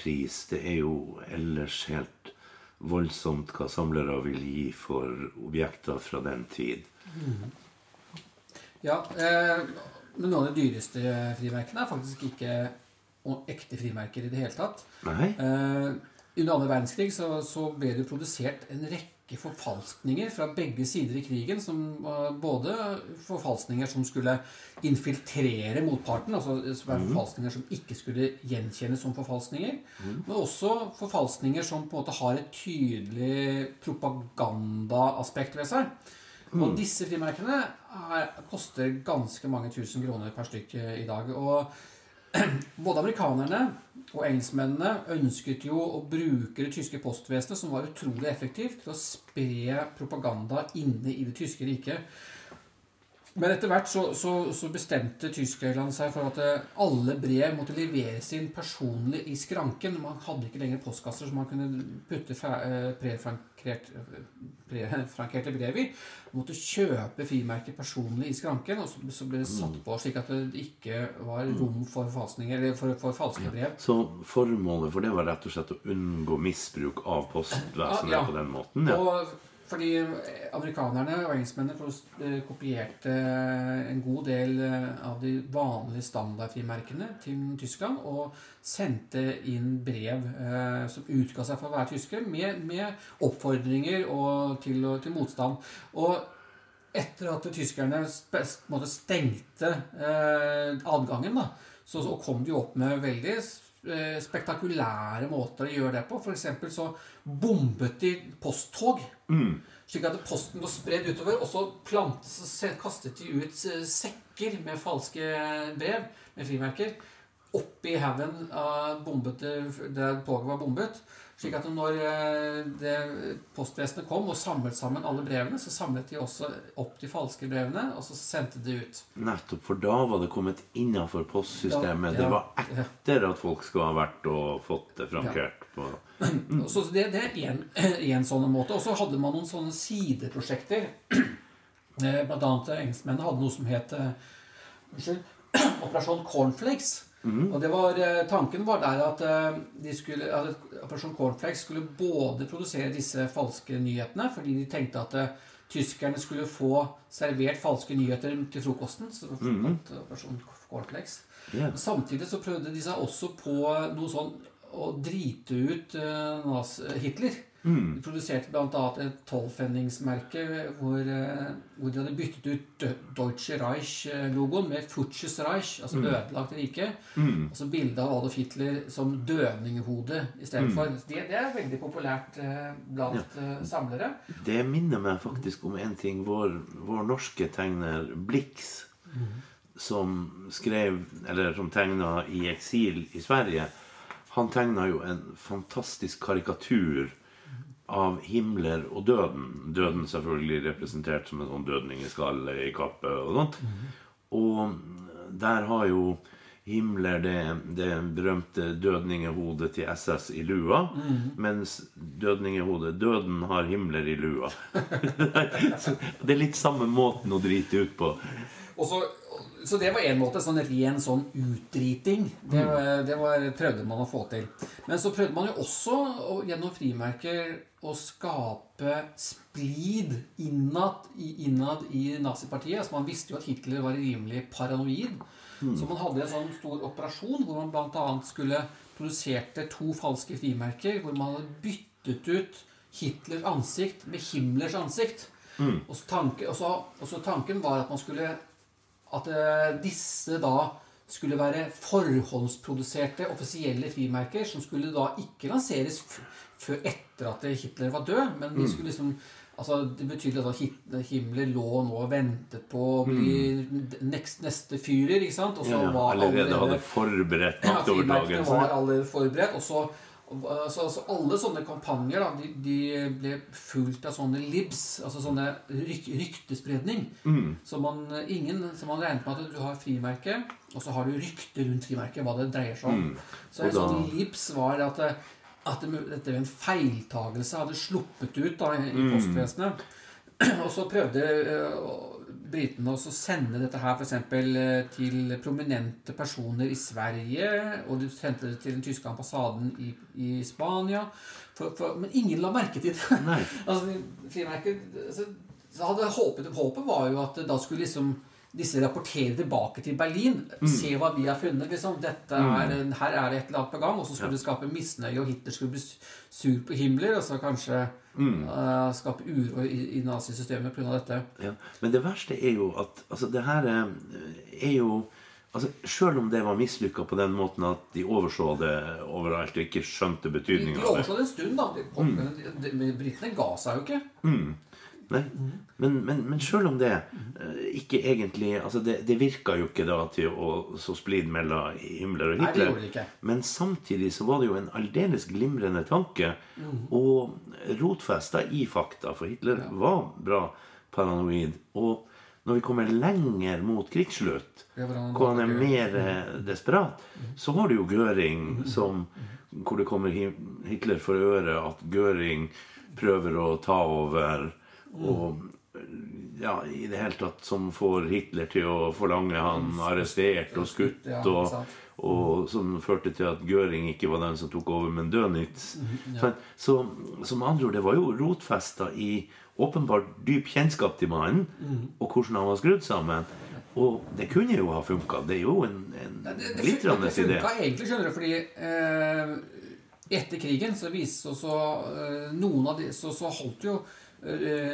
pris. Det er jo ellers helt voldsomt hva samlere vil gi for objekter fra den tid. Ja, eh, men noen av de dyreste frimerkene er faktisk ikke ekte frimerker i det hele tatt. Nei? Eh, under andre verdenskrig så, så ble det produsert en rekke forfalskninger fra begge sider i krigen. Som var både forfalskninger som skulle infiltrere motparten, altså er forfalskninger som ikke skulle gjenkjennes som forfalskninger, men også forfalskninger som på en måte har et tydelig propagandaaspekt ved seg. Og disse frimerkene er, koster ganske mange tusen kroner per stykk i dag. Og [CLEARS THROAT] både amerikanerne og engelskmennene ønsket jo å bruke det tyske postvesenet, som var utrolig effektivt, til å spre propaganda inne i det tyske riket. Men etter hvert så, så, så bestemte Tyskland seg for at eh, alle brev måtte leveres inn personlig i skranken. Man hadde ikke lenger postkasser som man kunne putte eh, prefrankert- prefrankerte brev i. Man måtte kjøpe frimerker personlig i skranken, og så, så ble det satt på slik at det ikke var rom for, eller for, for falske brev. Så formålet for det var rett og slett å unngå misbruk av postvesenet Ja, ja. på den måten? Ja. Og fordi amerikanerne og engelskmennene eh, kopierte en god del eh, av de vanlige standardfrimerkene til Tyskland og sendte inn brev eh, som utga seg for å være tyske, med, med oppfordringer og til, til motstand. Og etter at tyskerne stengte eh, adgangen, da, så, kom de opp med veldig eh, spektakulære måter å gjøre det på. For så bombet de posttog. Slik at posten lå spredd utover, og så plantet, kastet de ut eh, sekker med falske brev, med frimerker, oppi haugen av bombete der toget var bombet. Slik at når eh, det postvesenet kom og samlet sammen alle brevene, så samlet de også opp de falske brevene, og så sendte de ut. Nettopp, for da var det kommet innafor postsystemet. Ja, ja, det var ja. etter at folk skulle ha vært og fått det frankert. på... Så det, det er [CLEARS THROAT] en sånn måte. Og så hadde man noen sånne sideprosjekter. Eh, Blant annet eh, engelskmennene hadde noe som het unnskyld, [CLEARS THROAT] Operasjon Cornflakes. Og det var, eh, Tanken var der at, eh, de skulle, at Operasjon Cornflakes skulle både produsere disse falske nyhetene, fordi de tenkte at uh, tyskerne skulle få servert falske nyheter til frokosten. Så mm. Operasjon Cornflakes. Ja. Samtidig så prøvde de seg også på noe sånn å drite ut uh, Nas- Hitler. De produserte bl.a. et tolvfenningsmerke hvor, eh, hvor de hadde byttet ut Deutsche Reich-logoen med Futsches Reich, altså ødelagt rike. Og så bilde av Adolf Hitler som døninghode istedenfor. Mm. Det, det er veldig populært eh, blant ja. samlere. Det minner meg faktisk om en ting. Vår, vår norske tegner Blix, som skrev, eller som tegna i eksil i Sverige, han tegna jo en fantastisk karikatur av Himmler og døden. Døden selvfølgelig representert som en sånn dødning i skalle i kappe og sånt. Og der har jo Himmler det, det berømte dødningehodet til SS i lua, Mm. mens dødningehodet Døden har Himmler i lua. [LAUGHS] Det er litt samme måten å drite ut på. Og så, så det var en måte, sånn ren sånn utdriting. Det, det var, prøvde man å få til. Men så prøvde man jo også å, gjennom frimerker å skape splid innad i, innad i nazipartiet. Altså man visste jo at Hitler var rimelig paranoid. Så man hadde en sånn stor operasjon hvor man bl.a. skulle produserte to falske frimerker hvor man hadde byttet ut Hitlers ansikt med Himmlers ansikt. Og, så tanken, og, så, og så tanken var at man skulle at eh, disse da skulle være forhåndsproduserte offisielle frimerker som skulle da ikke lanseres før etter at Hitler var død, men de skulle liksom Altså, Det betydde at Himmler lå nå og ventet på å bli neste, neste fyrer. ikke sant? Og så Ja, ja, var allerede hadde forberedt ja, frimerkene var allerede forberedt. Og så, så, så alle sånne kampanjer da, de, de ble fulgt av sånne libs, altså sånne ryk, ryktespredning. Mm. Så man, ingen, så man regnet med at du har frimerke, og så har du rykte rundt frimerket, hva det dreier seg om. Så en Mm. Og da- sånn libs var at, at det, dette ved en feiltagelse hadde sluppet ut da, i Mm. i postvesenet. [CLEARS THROAT] Og så prøvde eh, britene også sende dette her f.eks. til prominente personer i Sverige. Og de sendte det til den tyske ambassaden i, i Spania. For, for, men ingen la merke til det. Nei. [LAUGHS] altså, frimerket, altså, så hadde håpet, håpet var jo at da skulle liksom disse rapporterer tilbake til Berlin. Se hva vi har funnet. liksom. Dette er, Her er det et eller annet på gang. Og så skulle det skape misnøye, og Hitler skulle bli sur på Himmler. Og så kanskje eh, skape uro i, i nazisystemet pga. dette. Ja. Men det verste er jo at altså, det her eh, er jo altså, Selv om det var mislykka på den måten at de overså det overalt og ikke skjønte De, betydninga de av det overslår det en stund, da. De, de, de, de, Britene ga seg jo ikke. Nei. Men, men, men selv om det eh, ikke egentlig altså det, det virka jo ikke da til å så splid mellom Himmler og Nei, det Hitler. det. Men samtidig så var det jo en aldeles glimrende tanke, og rotfesta i fakta, for Hitler var bra paranoid. Og når vi kommer lenger mot krigsslutt, Ja, hvor han er mer eh, desperat, så har du jo Göring som Hvor det kommer Hitler for øre at Göring prøver å ta over, og ja, i det hele tatt som får Hitler til å forlange han arrestert og skutt, og, og som førte til at Göring ikke var den som tok over, men Dönitz. Så, så, så andre ord, det var jo rotfesta i åpenbart dyp kjennskap til mannen, og hvordan han var skrudd sammen. Og det kunne jo ha funka. Det er jo en, en glitrende glitrende det funka egentlig, skjønner du, fordi eh, etter krigen så viste også eh, noen av de Så, så holdt jo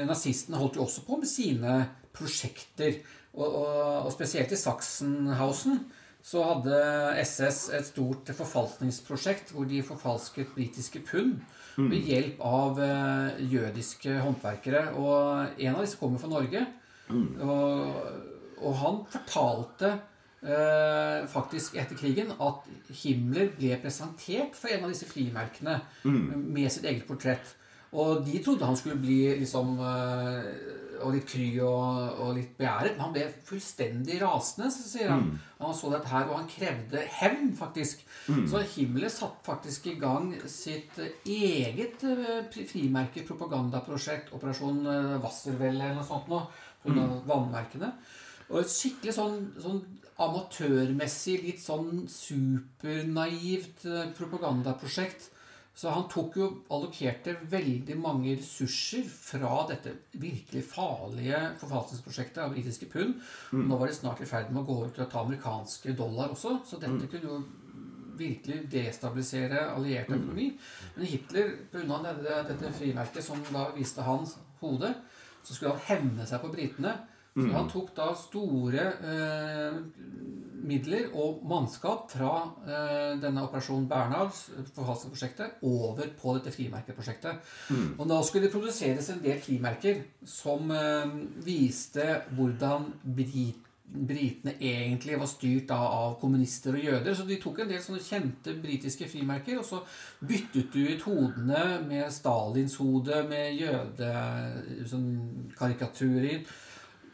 Nazistene holdt jo også på med sine prosjekter. Og, og, og spesielt i Sachsenhausen så hadde SS et stort forfalskningsprosjekt hvor de forfalsket britiske pund ved hjelp av eh, jødiske håndverkere. Og en av disse kommer fra Norge. Og, og han fortalte eh, faktisk etter krigen at Himmler ble presentert for en av disse frimerkene med sitt eget portrett. Og de trodde han skulle bli liksom eh, og litt kry og, og litt begjæret. Men han ble fullstendig rasende, så sier han. Han så dette her, og han krevde hevn, faktisk. Så Himmler satte faktisk i gang sitt eget eh, frimerke, propagandaprosjekt, Operasjon eh, Wasserwelle eller noe sånt nå, pga. vannmerkene. Og et skikkelig sånn, sånn amatørmessig, litt sånn supernaivt propagandaprosjekt. Så han tok jo allokerte veldig mange ressurser fra dette virkelig farlige forfalskningsprosjektet av britiske pund. Nå var de snart i ferd med å gå ut til å ta amerikanske dollar også, så dette kunne jo virkelig destabilisere alliert økonomi. Men Hitler, pga. Dette frimerket som da viste hans hode, så skulle han hevne seg på britene. Så han tok da store eh, midler og mannskap fra eh, denne Operasjon Bernhard, forfalskningsprosjektet, over på dette frimerkeprosjektet. Og da skulle det produseres en del frimerker som eh, viste hvordan brit britene egentlig var styrt da, av kommunister og jøder. Så de tok en del sånne kjente britiske frimerker, og så byttet de ut hodene med Stalins hode, med jødekarikaturer. Sånn.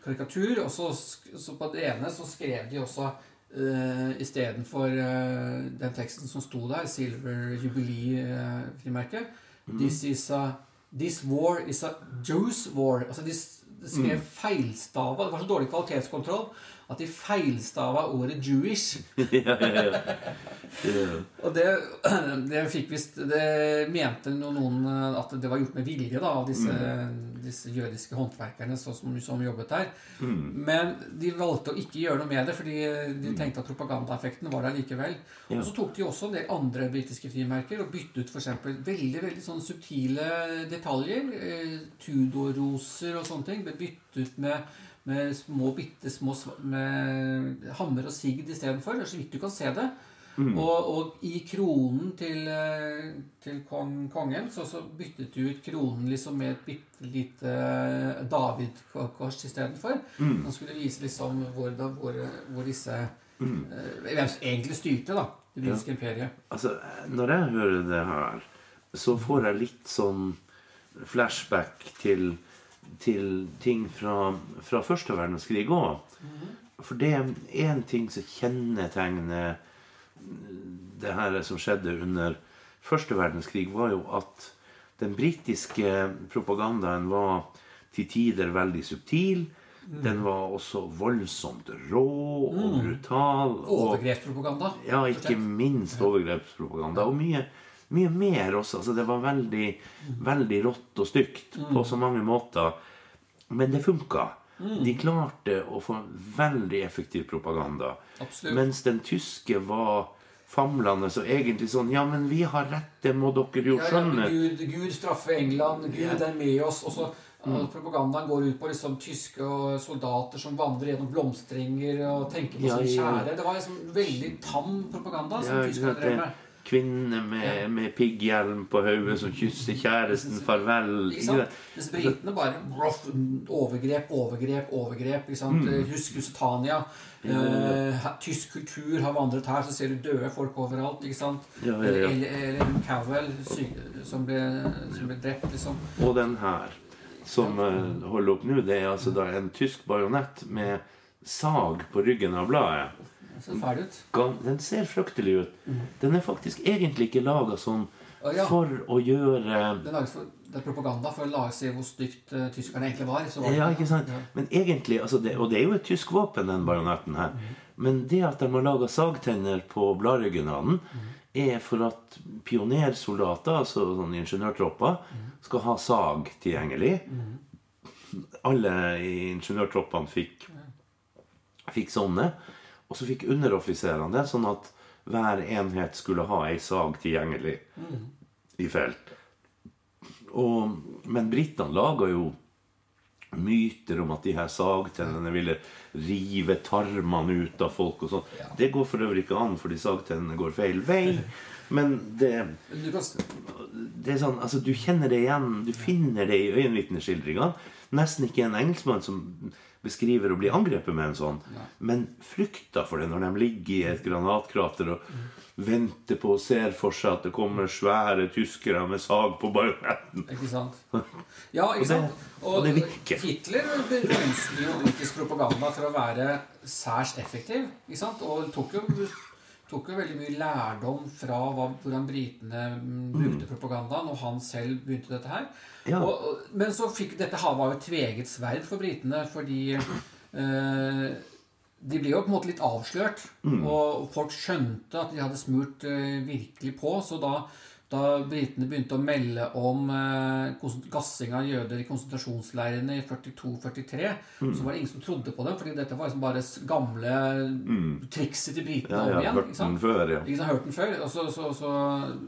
Karikatur, og så, så på det ene så skrev de også uh, istedenfor uh, den teksten som sto der, Silver Jubilee-frimerket This is a This war is a Jews war. Altså de, de skrev feilstava. Det var så dårlig kvalitetskontroll at de feilstava ordet 'Jewish'. [LAUGHS] ja, ja, ja. Det, Og det, [CLEARS THROAT] det fikk visst Det mente noen eh, at det var gjort med vilje da, av disse, disse jødiske håndverkerne så, som, som jobbet der. Men de valgte å ikke gjøre noe med det, fordi de tenkte at propagandaeffekten var der likevel. Og så tok de også en del andre britiske frimerker og byttet ut f.eks. veldig veldig sånne subtile detaljer. Eh, Tudor-roser og sånne ting ble byttet ut med med små, bitte små med hammer og sigd istedenfor. Så vidt du kan se det. Og, og i kronen til, eh, til kong, kongen så, så byttet du ut kronen liksom med et bitte lite David-kors istedenfor. Han skulle vise liksom hvor, da, hvor, hvor disse mm. Hvem som egentlig styrte, da. Det britiske imperiet. altså, når jeg hører det her, så får jeg litt sånn flashback til, til ting fra, fra første verdenskrig òg. For det er én ting som kjennetegner det her som skjedde under første verdenskrig, var jo at den britiske propagandaen var til tider veldig subtil. Den var også voldsomt rå og brutal. og Overgrepspropaganda. ja, ikke minst overgrepspropaganda. Og mye, mye mer også. Altså, det var veldig, veldig rått og stygt på så mange måter. Men det funka. De klarte å få veldig effektiv propaganda. Absolutt. Mens den tyske var famlende og egentlig sånn Ja, men vi har rett, det må dere jo Ja, ja. Gud, Gud straffer England, Gud Ja. er med oss. Og så Mm. Propagandaen går ut på liksom tyske soldater som vandrer gjennom blomsterenger og tenker på Ja, sin kjære. Det var liksom veldig tam propaganda som Ja, tyskerne drev med. Kvinner med, med pigghjelm på hodet som kysser kjæresten farvel. Ikke sant? Mens britene bare rough, overgrep, overgrep, overgrep. Ikke sant? Mm. Husk Lusitania. Eh, tysk kultur har vandret her, så ser du døde folk overalt. ikke sant? Ja, ja, ja. Eller, eller, eller Cowell som ble, som ble drept, liksom. Og den her, som eh, holder opp nå, det er altså da en tysk bajonett med sag på ryggen av bladet. Ser fæl ut. Den ser fryktelig ut. Den er faktisk egentlig ikke laga sånn ja. for å gjøre Det er, for, det er propaganda for å lage se hvor stygt eh, tyskerne egentlig var. Så var Ja, ikke sant? Ja. Men egentlig, altså det, Og det er jo et tysk våpen, den bajonetten her. Men det at de har laga sagtenner på bladryggen av den, er for at pionersoldater, altså sånn ingeniørtropper, skal ha sag tilgjengelig. Alle i ingeniørtroppene fikk, fikk sånne. Og så fikk underoffiserene det, sånn at hver enhet skulle ha ei sag tilgjengelig i felt. Og, men britene laga jo myter om at de her sagtennene ville rive tarmene ut av folk og sånn. Det går for øvrig ikke an, fordi sagtennene går feil vei. Men det, det er sånn, altså Du kjenner det igjen. Du finner det i øyenvitneskildringene. Nesten ikke en engelskmann som beskriver å bli angrepet med en sånn. Men frykta for det når de ligger i et granatkrater og venter på og ser for seg at det kommer svære tyskere med sag på bajonetten. ikke sant? [LAUGHS] Ja, ikke Og det- sant? og det virker. Hitler roste jo britisk propaganda for å være særs effektiv. ikke sant? Og tok jo, tok jo veldig mye lærdom fra hva, hvordan britene mm, brukte propagandaen, og han selv begynte dette her. Ja. Og, men så fikk dette havet var jo et tveget sverd for britene, fordi eh, de ble jo på en måte litt avslørt. Mm. Og folk skjønte at de hadde smurt eh, virkelig på. Så da, da britene begynte å melde om eh, gassing av jøder i konsentrasjonsleirene i 42-43, Mm. så var det ingen som trodde på dem. fordi dette var liksom bare gamle trikset til britene Mm. Ja, om ja, igjen. hørt den før, ja. Ikke sant, hørt den før. Og så, så, så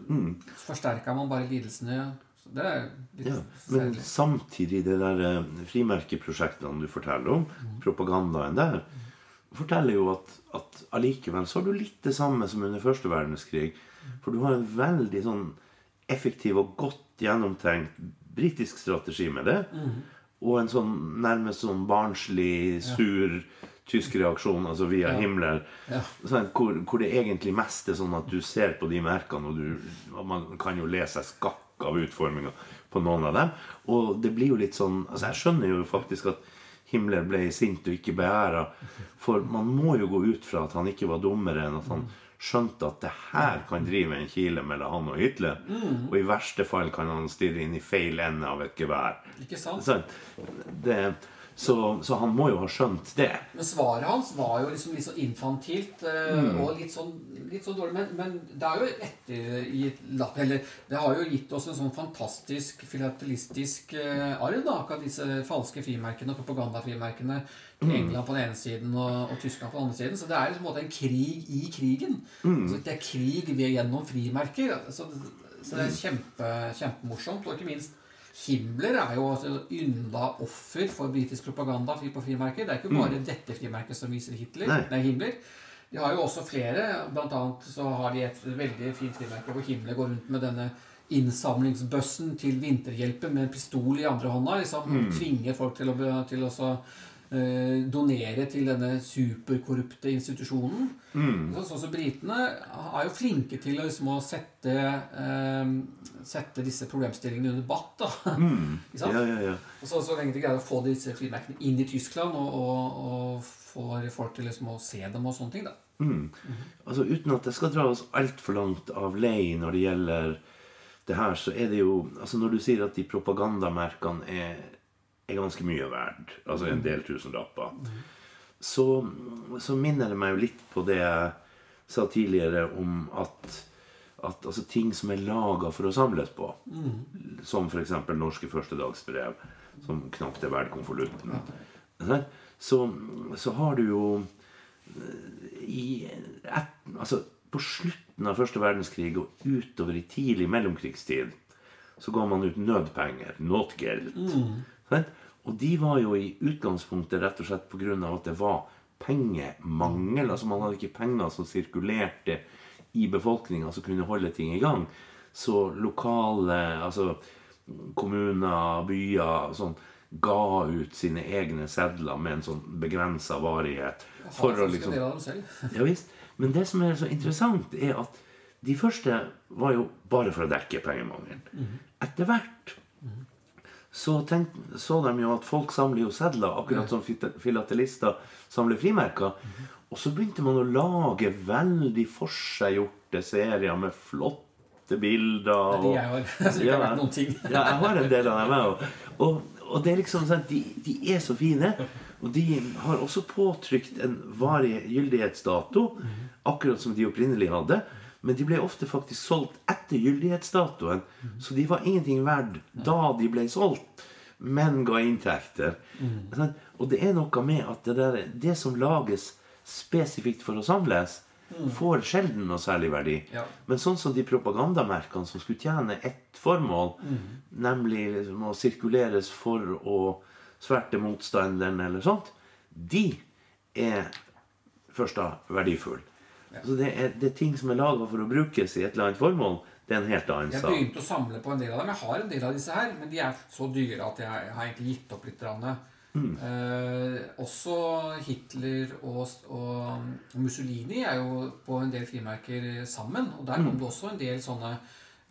Mm. forsterka man bare lidelsene. Så det er litt Ja, men samtidig det der eh, frimerkeprosjektene du forteller om, propagandaen der, forteller jo at, at allikevel så har du litt det samme som under første verdenskrig. For du har en veldig sånn effektiv og godt gjennomtenkt britisk strategi med det. Og en sånn nærmest sånn barnslig, sur tysk reaksjon, altså via Ja. Himmler. Ja. Sånn, hvor, hvor det egentlig mest er sånn at du ser på de merkene, og, du, og man kan jo le seg skakk av utforminga på noen av dem. Og det blir jo litt sånn altså Jeg skjønner jo faktisk at Himmler ble sint og ikke beæra. For man må jo gå ut fra at han ikke var dummere enn at han skjønte at det her kan drive en kile mellom han og Hitler. Og i verste fall kan han stirre inn i feil ende av et gevær. Ikke sant? Så Det, så, så han må jo ha skjønt det. Men svaret hans var jo liksom litt så infantilt mm. og litt sånn, litt sånn dårlig. Men, men det har jo ettergitt Eller det har jo gitt oss en sånn fantastisk filatelistisk eh, arv, da. Akkurat disse falske frimerkene og propagandafrimerkene. England på den ene siden og, og Tyskland på den andre siden. Så det er liksom en en krig i krigen. Så det er krig ved gjennom frimerker. Så, så det er kjempe, kjempemorsomt. Og ikke minst Himmler er jo altså ynda offer for britisk propaganda på frimerker. Det er ikke bare dette frimerket som viser Hitler. Nei. Nei, Himmler. De har jo også flere. Blant annet så har de et veldig fint frimerke hvor Himmler går rundt med denne innsamlingsbøssen til Vinterhjelpen med en pistol i andre hånda. liksom Tvinger folk til å, til å så, eh, donere til denne superkorrupte institusjonen. Mm. sånn som Britene er jo flinke til å, liksom, å sette, eh, sette disse problemstillingene under debatt. da. Mm. [LAUGHS] Ja, ja, ja. Og så, så lenge de greier å få disse frimerkene inn i Tyskland og, og, og får folk til liksom å se dem og sånne ting, da. Altså Uten at det skal dra oss altfor langt av lei når det gjelder det her, så er det jo altså Når du sier at de propagandamerkene er, er ganske mye verdt, altså en del tusenlapper, så, så minner det meg jo litt på det jeg sa tidligere om at, at altså, ting som er laga for å samles på, som f.eks. norske førstedagsbrev, som knapt er verdt konvolutten, så, så har du jo i et, altså På slutten av første verdenskrig og utover i tidlig mellomkrigstid så ga man ut nødpenger. Notgeld. Sant? Og de var jo i utgangspunktet rett og slett pga. at det var pengemangel. Altså Man hadde ikke penger som sirkulerte i befolkninga som kunne holde ting i gang. Så lokale altså kommuner, byer sånn, ga ut sine egne sedler med en sånn begrensa varighet. For å liksom [LAUGHS] ja visst. Men det som er så interessant, er at de første var jo bare for å dekke pengemangelen. Etter hvert så, tenk, så de jo at folk samler jo sedler, akkurat som fil- filatelister samler frimerker. Og så begynte man å lage veldig forseggjorte serier med flotte bilder. [LAUGHS] Det er de jeg har. Ja, jeg har en del av dem, jeg òg. Og, og det er liksom sånn de, de er så fine. Og de har også påtrykt en varig gyldighetsdato, akkurat som de opprinnelig hadde. Men de ble ofte faktisk solgt etter gyldighetsdatoen, så de var ingenting verdt da de ble solgt, men ga inntekter. Mm. Og det er noe med at det, der, det som lages spesifikt for å samles, får sjelden noe særlig verdi. Ja. Men sånn som de propagandamerkene som skulle tjene ett formål, nemlig liksom å sirkuleres for å sverte motstanderen eller sånt, de er først da verdifulle. Så det er, det er ting som er laga for å brukes i et eller annet formål. Det er en helt annen sak. Jeg begynte å samle på en del av dem. Jeg har en del av disse her, men de er så dyre at jeg har egentlig gitt opp litt. Mm. Eh, også Hitler og, og Mussolini er jo på en del frimerker sammen. Og der kom det også en del sånne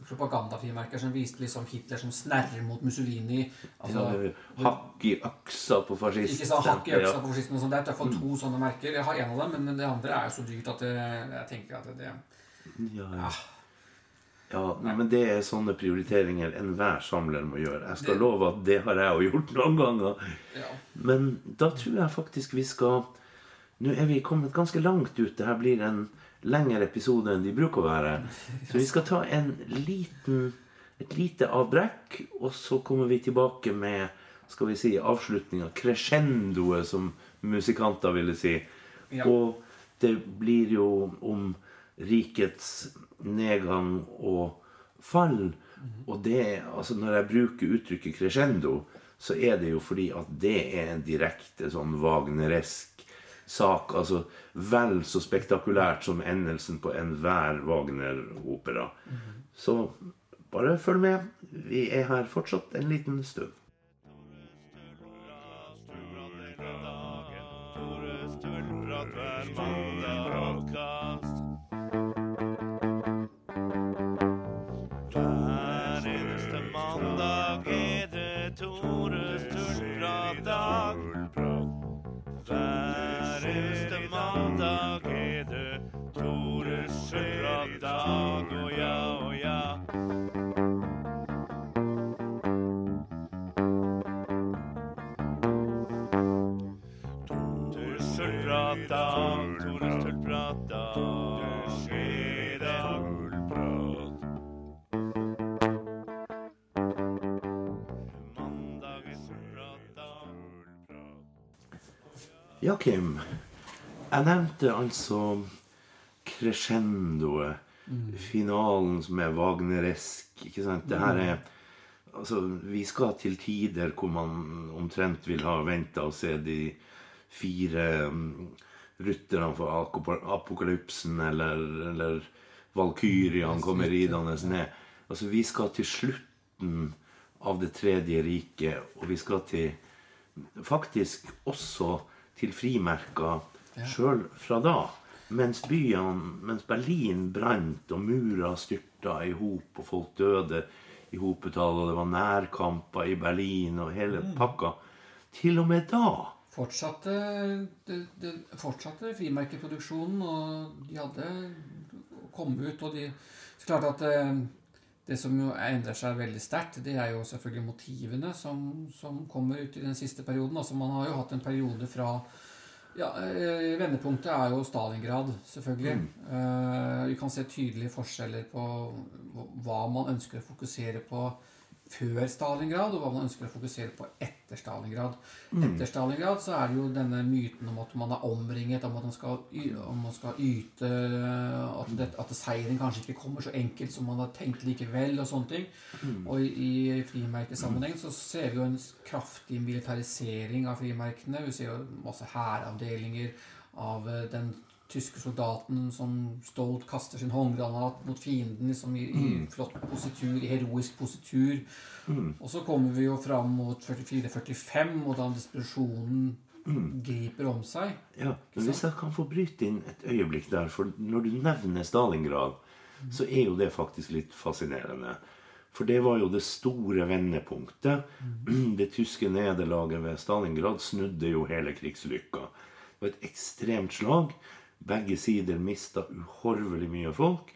propagandafrimerker som viste liksom Hitler som snerrer mot Mussolini. Altså, Ja, Hakk i øksa på fascisten. ikke sånn hakk i øksa på fascisten og sånt. Det er i hvert fall to sånne merker. Jeg har en av dem, men det andre er jo så dyrt at det, jeg tenker at det Ja, ja. ja, nei, men det er sånne prioriteringer enhver samler må gjøre. Jeg skal love at det har jeg jo gjort noen ganger. Ja. Men da tror jeg faktisk vi skal Nå er vi kommet ganske langt ut. Det her blir en lengre episode enn de bruker å være. Så vi skal ta en liten, et lite avbrekk, og så kommer vi tilbake med skal vi si, avslutninga. Crescendoet, som musikanter ville si. Ja. Og det blir jo om rikets nedgang og fall. Og det, altså når jeg bruker uttrykket crescendo, så er det jo fordi at det er en direkte sånn wagneresk sak. Altså vel så spektakulært som endelsen på enhver Wagner-opera. Så bare følg med. Vi er her fortsatt en liten stund. Hver mandagkast. Ja, Kim. Jeg nevnte altså crescendoet. Finalen som er wagneresk. Ikke sant? Det her er Altså, vi skal til tider hvor man omtrent vil ha venta og se de fire um, rytterne for apokalypsen, eller, eller valkyrjene kommer ridende ned. Altså, vi skal til slutten av Det tredje riket, og vi skal til faktisk også til frimerker sjøl fra da. Mens byene, mens Berlin brant og murer styrta i hop, og folk døde i hopetall, og det var nærkamper i Berlin og hele pakka. Til og med da Fortsatte, det, det, fortsatte frimerkeproduksjonen, og de hadde kommet ut. Og de, så klart at eh, det som jo endrer seg veldig sterkt, det er jo selvfølgelig motivene som, som kommer ut i den siste perioden. Altså Man har jo hatt en periode fra ja, eh, Vendepunktet er jo Stalingrad, selvfølgelig. Eh, vi kan se tydelige forskjeller på hva man ønsker å fokusere på før Stalingrad, og hva man ønsker å fokusere på etter Stalingrad. Etter Stalingrad så er det jo denne myten om at man er omringet, om at man skal, om man skal yte At, det, at seieren kanskje ikke kommer så enkelt som man har tenkt likevel, og sånne ting. Og i, i frimerkesammenheng så ser vi jo en kraftig militarisering av frimerkene. Vi ser jo masse hæravdelinger av eh, den tyske soldaten som stolt kaster sin håndgranat mot fienden liksom i, i flott positur, i heroisk positur. Og så kommer vi jo fram mot 44-45, og da desperasjonen griper om seg. Ja, men Hvis jeg kan få bryte inn et øyeblikk der For når du nevner Stalingrad, så er jo det faktisk litt fascinerende. For det var jo det store vendepunktet. [CLEARS THROAT] Det tyske nederlaget ved Stalingrad snudde jo hele krigslykka. Det var et ekstremt slag. Begge sider mista uhorvelig mye folk.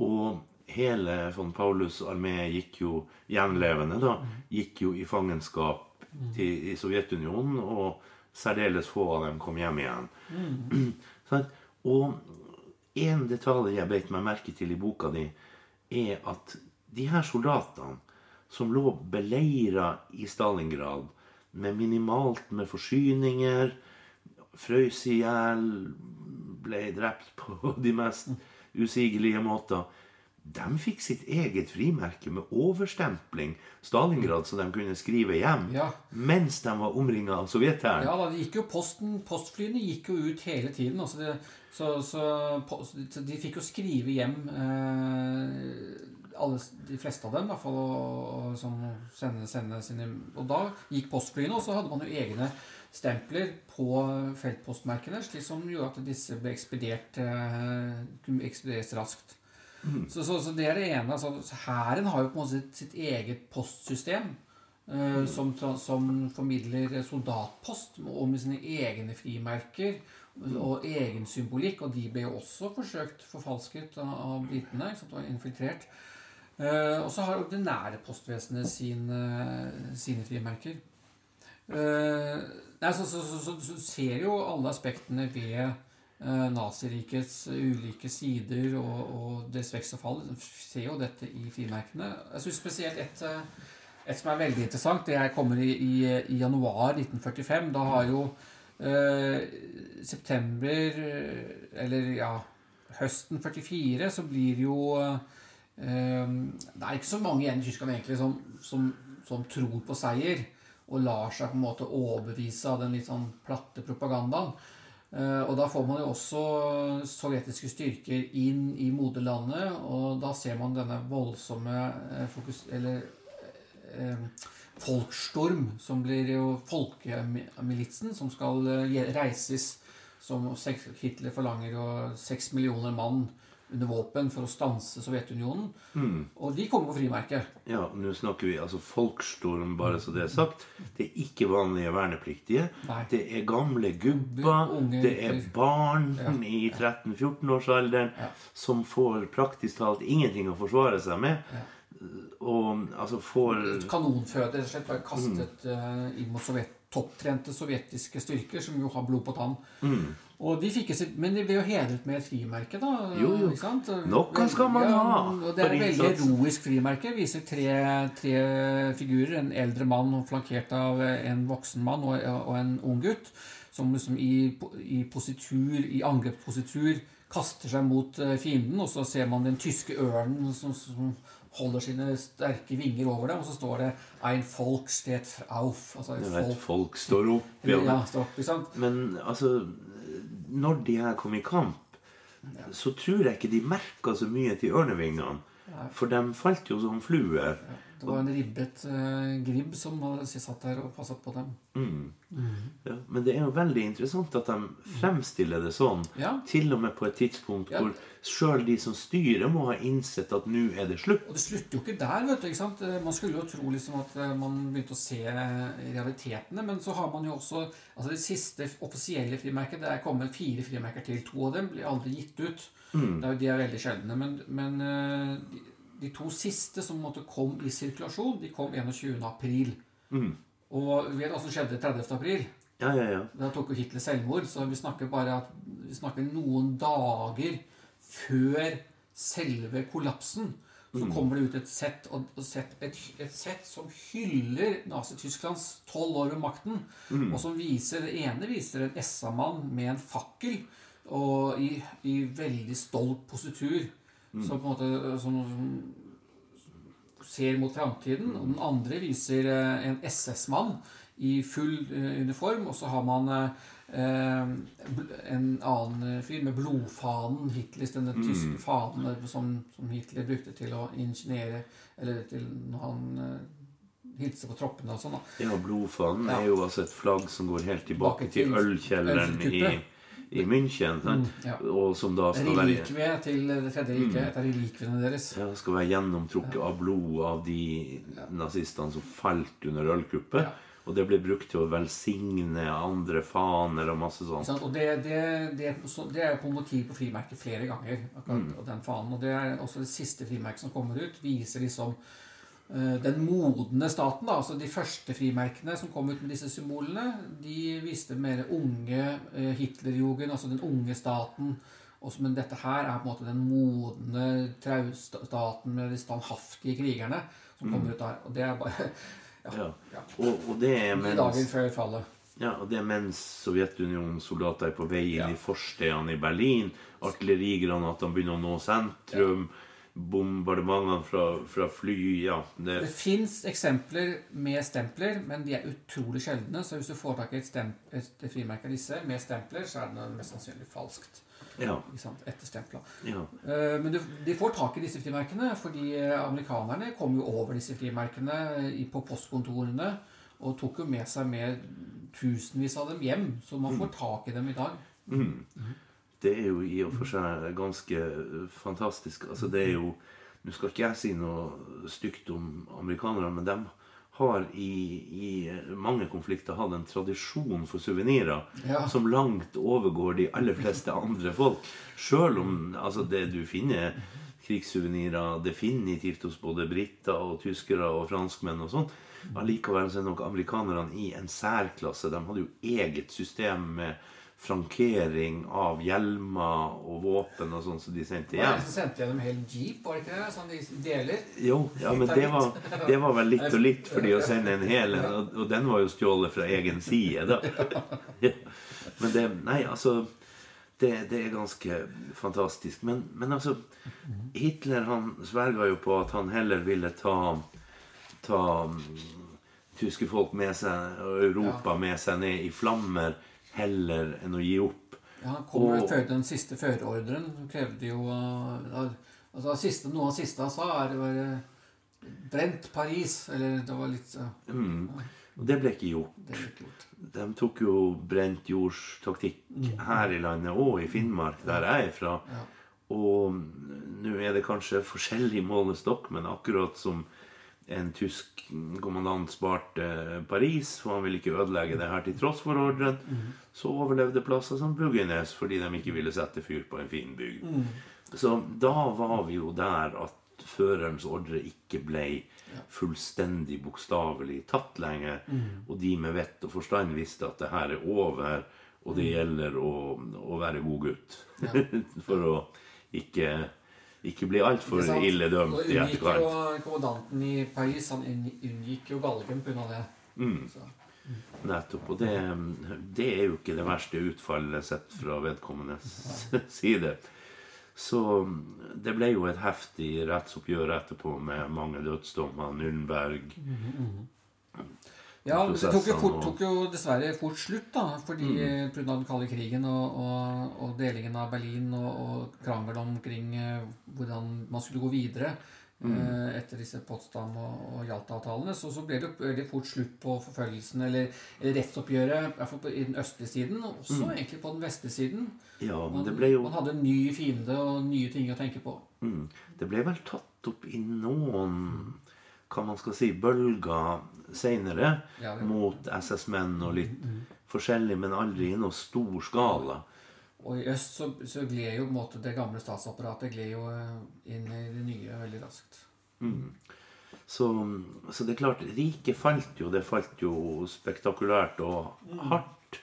Og hele von Paulus' armé gikk jo gjenlevende, da, gikk jo i fangenskap til, i Sovjetunionen. Og særdeles få av dem kom hjem igjen. [CLEARS THROAT] Sant? Og en detalj jeg beit meg merke til i boka di, er at de her soldatene som lå beleira i Stalingrad med minimalt med forsyninger, frøs i hjel, ble drept på de mest usigelige måter de fikk sitt eget frimerke med overstempling, Stalingrad, så de kunne skrive hjem, Ja. mens de var omringa av sovjethæren. Ja da, det gikk jo posten, Postflyene gikk jo ut hele tiden. Altså det, så, så, de fikk jo skrive hjem eh, alle, De fleste av dem, i hvert fall. Og, og, som sende, sende sine Og da gikk postflyene, og så hadde man jo egne stempler på feltpostmerkene, slik som gjorde at disse ble ekspedert eh, kunne ekspederes raskt. Så, så, så det er det ene. altså Hæren har jo på en måte sitt, sitt eget postsystem. eh, som, som formidler soldatpost og med sine egne frimerker og egen symbolikk. Og de ble jo også forsøkt forfalsket av, av britene. ikke og infiltrert. Eh, og så har ordinære postvesenet sine, sine frimerker. Eh, nei, så, så, så, så, ser jo alle aspektene ved eh, Nazirikets ulike sider og, og dets vekst og fall. Ser jo dette i frimerkene. Jeg syns spesielt et, eh, et som er veldig interessant, det her kommer i, i, i januar 1945. Da har jo eh, september Eller ja, høsten 44 så blir jo eh, Det er ikke så mange igjen i Tyskland egentlig som, som, som tror på seier og lar seg på en måte overbevise av den litt sånn platte propagandaen. Eh, Og da får man jo også sovjetiske styrker inn i moderlandet, og da ser man denne voldsomme eh, fokus... Eller eh, folkstorm, som blir jo folkemilitsen, som skal eh, reises som Hitler forlanger jo seks millioner mann under våpen for å stanse Sovjetunionen. Og de kommer på frimerket. Ja, nå snakker vi altså folkstorm, bare så det er sagt. Det er ikke vanlige vernepliktige. Nei. Det er gamle gubber. Det er barn Ja. i 13-14-årsalderen Ja. som får praktisk talt ingenting å forsvare seg med. Og altså får Kanonføde, rett og slett, bare kastet mm. inn mot sovjet, topptrente sovjetiske styrker, som jo har blod på tann. Og de sitt, Men de ble jo hedret med et frimerke, da. Jo, jo. Noe skal man ha Og det er et veldig heroisk frimerke. Viser tre, tre figurer. En eldre mann flankert av en voksen mann og, og en ung gutt. som liksom i, i positur, i angrepspositur, kaster seg mot eh, fienden. Og så ser man den tyske ørnen som, som holder sine sterke vinger over dem, og så står det 'Ein Volk steht auf'. Altså et et folk folk står opp. ja, Ja. står opp? Men altså Når de her kom i kamp, så tror jeg ikke de merka så mye til ørnevingene. For de falt jo som fluer. Det var en ribbet eh, gribb som satt der og passet på dem. Ja, men det er jo veldig interessant at de fremstiller det sånn. Ja. Til og med på et tidspunkt Ja. hvor sjøl de som styrer, må ha innsett at nå er det slutt. Og det slutter jo ikke der. vet du, ikke sant? Eh, Man skulle jo tro liksom at eh, man begynte å se eh, realitetene, men så har man jo også altså Det siste offisielle frimerket Det er kommet fire frimerker til. To av dem blir aldri gitt ut. Det er jo, de er veldig sjeldne. Men, men de, to siste som måtte kom i sirkulasjon, de kom 21. april. Og vi vet hva som skjedde 30. april. Ja, ja, ja. Da tok jo Hitler selvmord, så vi snakker bare at vi snakker noen dager før selve kollapsen. Så kommer det ut et sett, et, et sett som hyller Nazi-Tysklands tolv år ved makten. Og som viser, Det ene viser en SA-mann med en fakkel og i, i veldig stolt positur. Som på en måte som, som ser mot framtiden. Og den andre viser eh, en SS-mann i full eh, uniform. Og så har man eh, en annen fyr med blodfanen, Hitlers, denne tyske fanen eh, som, som Hitler brukte til å ingeniere Eller til når han eh, hilste på troppene og sånn. ja blodfanen Ja. er jo altså et flagg som går helt tilbake Tilbake til til ølkjelleren i. i München. Sant? ja. Og som da skal være, Relikvie til Det tredje riket. Et av relikviene deres. ja, skal være gjennomtrukket av blod av de nazistene som falt under ølkuppet. Ja. Og det ble brukt til å velsigne andre faner og masse sånt. Sånn, Og det, det, det, så- det er på motiv på frimerket flere ganger. akkurat og den fanen. Og det er også det siste frimerket som kommer ut, viser liksom den modne staten. da, altså De første frimerkene som kom ut med disse symbolene, de viste mer unge uh, Hitlerjugend, altså den unge staten. Også, men dette her er på en måte den modne traustaten med de standhaftige krigerne som kommer ut der. Og det er bare [LAUGHS] ja, Ja. ja. Og, og det er mens dagen før fallet. Ja, og det er mens Sovjetunionens soldater er på vei inn Ja. i forstedene i Berlin. Artillerigranatene begynner å nå sentrum. Bombardementene fra, fra fly Ja, det Det fins eksempler med stempler, men de er utrolig sjeldne. Så hvis du får tak i et, stemp, et frimerke av disse med stempler, så er det mest sannsynlig falskt. Ja. Etterstempla. ja. Eh, Men du, de får tak i disse frimerkene, fordi amerikanerne kom jo over disse frimerkene på postkontorene og tok jo med seg med tusenvis av dem hjem. Så man får tak i dem i dag. Det er jo i og for seg ganske fantastisk. Altså, det er jo Nå skal ikke jeg si noe stygt om amerikanerne, men de har i, i mange konflikter hatt en tradisjon for suvenirer Ja. som langt overgår de aller fleste andre folk. Sjøl om altså, det du finner krigssuvenirer definitivt hos både briter og tyskere og franskmenn og sånn. Allikevel så er nok amerikanerne i en særklasse. De hadde jo eget system med frankering av hjelmer og våpen og sånn som de sendte Ja. hjem. Så sendte gjennom en hel jeep, var det ikke det? Sånn de deler. Jo, ja, men det var, det var vel litt og litt for de å sende en hel en, og, og den var jo stjålet fra egen side, da. Ja. Men det Nei, altså det, det er ganske fantastisk. Men, men altså Hitler han sverga jo på at han heller ville ta, ta mm, tyske folk med seg og Europa med seg ned i flammer heller enn å gi opp. Ja, han kom jo før den siste førerordren. som krevde jo uh, altså, siste, Noe av det siste han sa, er det var uh, brent Paris. Eller det var litt ja. Mm. Og det ble ikke gjort. Det ble ikke gjort. De tok jo brent jordstaktikk her i landet og i Finnmark, der jeg er fra. Ja. Og nå er det kanskje forskjellig målestokk, men akkurat som en tysk kommandant sparte Paris, for han ville ikke ødelegge det her til tross for ordren, så overlevde plasser som Buggenes fordi de ikke ville sette fyr på en fin bygd. Så da var vi jo der at førerens ordre ikke ble fullstendig bokstavelig tatt lenger. Og de med vett og forstand visste at det her er over, og det gjelder å, å være god gutt. [LAUGHS] For å ikke, ikke bli altfor ille dømt i etterkant. kommandanten i Paris han unngikk jo galgen pga. det. Mm. Så, Nettopp. Og det, det er jo ikke det verste utfallet sett fra vedkommendes side. Så det ble jo et heftig rettsoppgjør etterpå med mange dødsdommer. Nürnberg. Ja, det tok jo, fort, tok jo dessverre fort slutt, da. Fordi mm. pga. den kalde krigen og, og, og delingen av Berlin og, og krangel omkring eh, hvordan man skulle gå videre eh, etter disse Potsdam- og, Jalta-avtalene, så, så ble det veldig fort slutt på forfølgelsen, eller, eller rettsoppgjøret, i hvert fall på, i den østlige siden, og også egentlig på den vestlige siden. Ja, men Man, jo man hadde en ny fiende og nye ting å tenke på. Mm. Det ble vel tatt opp i noen hva man skal si, bølger seinere Ja, mot SS-menn og litt forskjellig, men aldri i noe stor skala. Og i øst så, så gled jo på en måte det gamle statsapparatet gled jo eh, inn i det nye veldig raskt. Så, så det er klart, riket falt jo. Det falt jo spektakulært og hardt.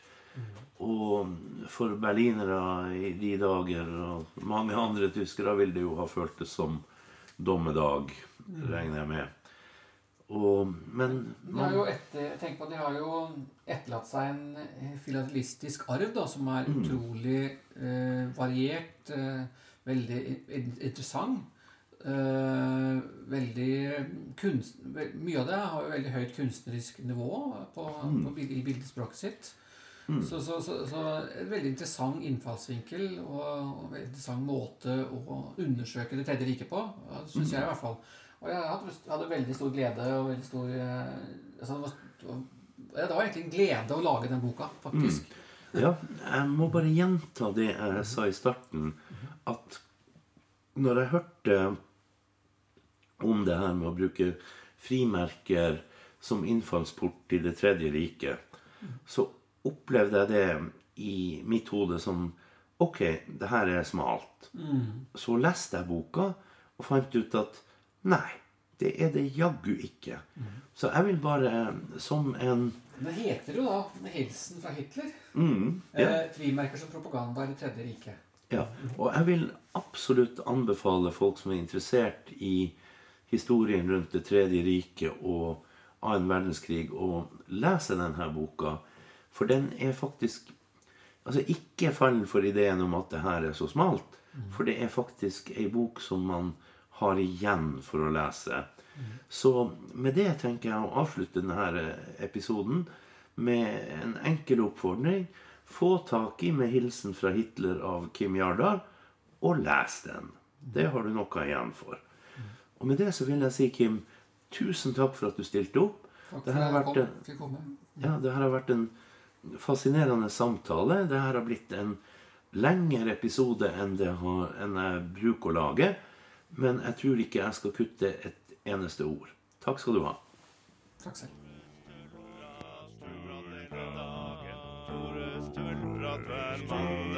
Og for berlinere i de dager, og mange andre tyskere, vil det jo ha føltes som dommedag, regner jeg med. Og, men De har jo etter, tenk på, de har jo etterlatt seg en eh, filatelistisk arv da, som er utrolig eh, variert, eh, veldig interessant. Eh, veldig kunst, Mye av det har jo veldig høyt kunstnerisk nivå på, på, bil- i bildespråket sitt. Så, så, så, så en veldig interessant innfallsvinkel og, og veldig interessant måte å undersøke Det tredje riket på, syns jeg i hvert fall. Og jeg hadde, hadde veldig stor glede og veldig stor eh, altså det, var, det, var, egentlig en glede å lage den boka, faktisk. Ja, jeg må bare gjenta det jeg sa i starten. At når jeg hørte om det her med å bruke frimerker som innfallsport til Det tredje riket, så opplevde jeg det i mitt hode som Ok, det her er smalt. Så leste jeg boka og fant ut at nei, det er det jaggu ikke. Så jeg vil bare, som en Det heter jo da hilsen fra Hitler'. mm, ja. Eh, frimerker som propaganda i Det tredje riket. Ja, og jeg vil absolutt anbefale folk som er interessert i historien rundt Det tredje riket og annen verdenskrig, å lese denne boka. For den er faktisk Altså ikke fallen for ideen om at det her er så smalt. For det er faktisk ei bok som man har igjen for å lese. Så med det tenker jeg å avslutte denne episoden med en enkel oppfordring. Få tak i 'Med hilsen fra Hitler' av Kim Jardar, og les den. Det har du noe igjen for. Og med det så vil jeg si, Kim, tusen takk for at du stilte opp. Takk for at har jeg fikk komme. ja, det her har vært en fascinerende samtale. Det her har blitt en lengre episode enn, det har, enn jeg bruker å lage. Men jeg tror ikke jeg skal kutte et eneste ord. Takk skal du ha. Takk selv. Hver mandag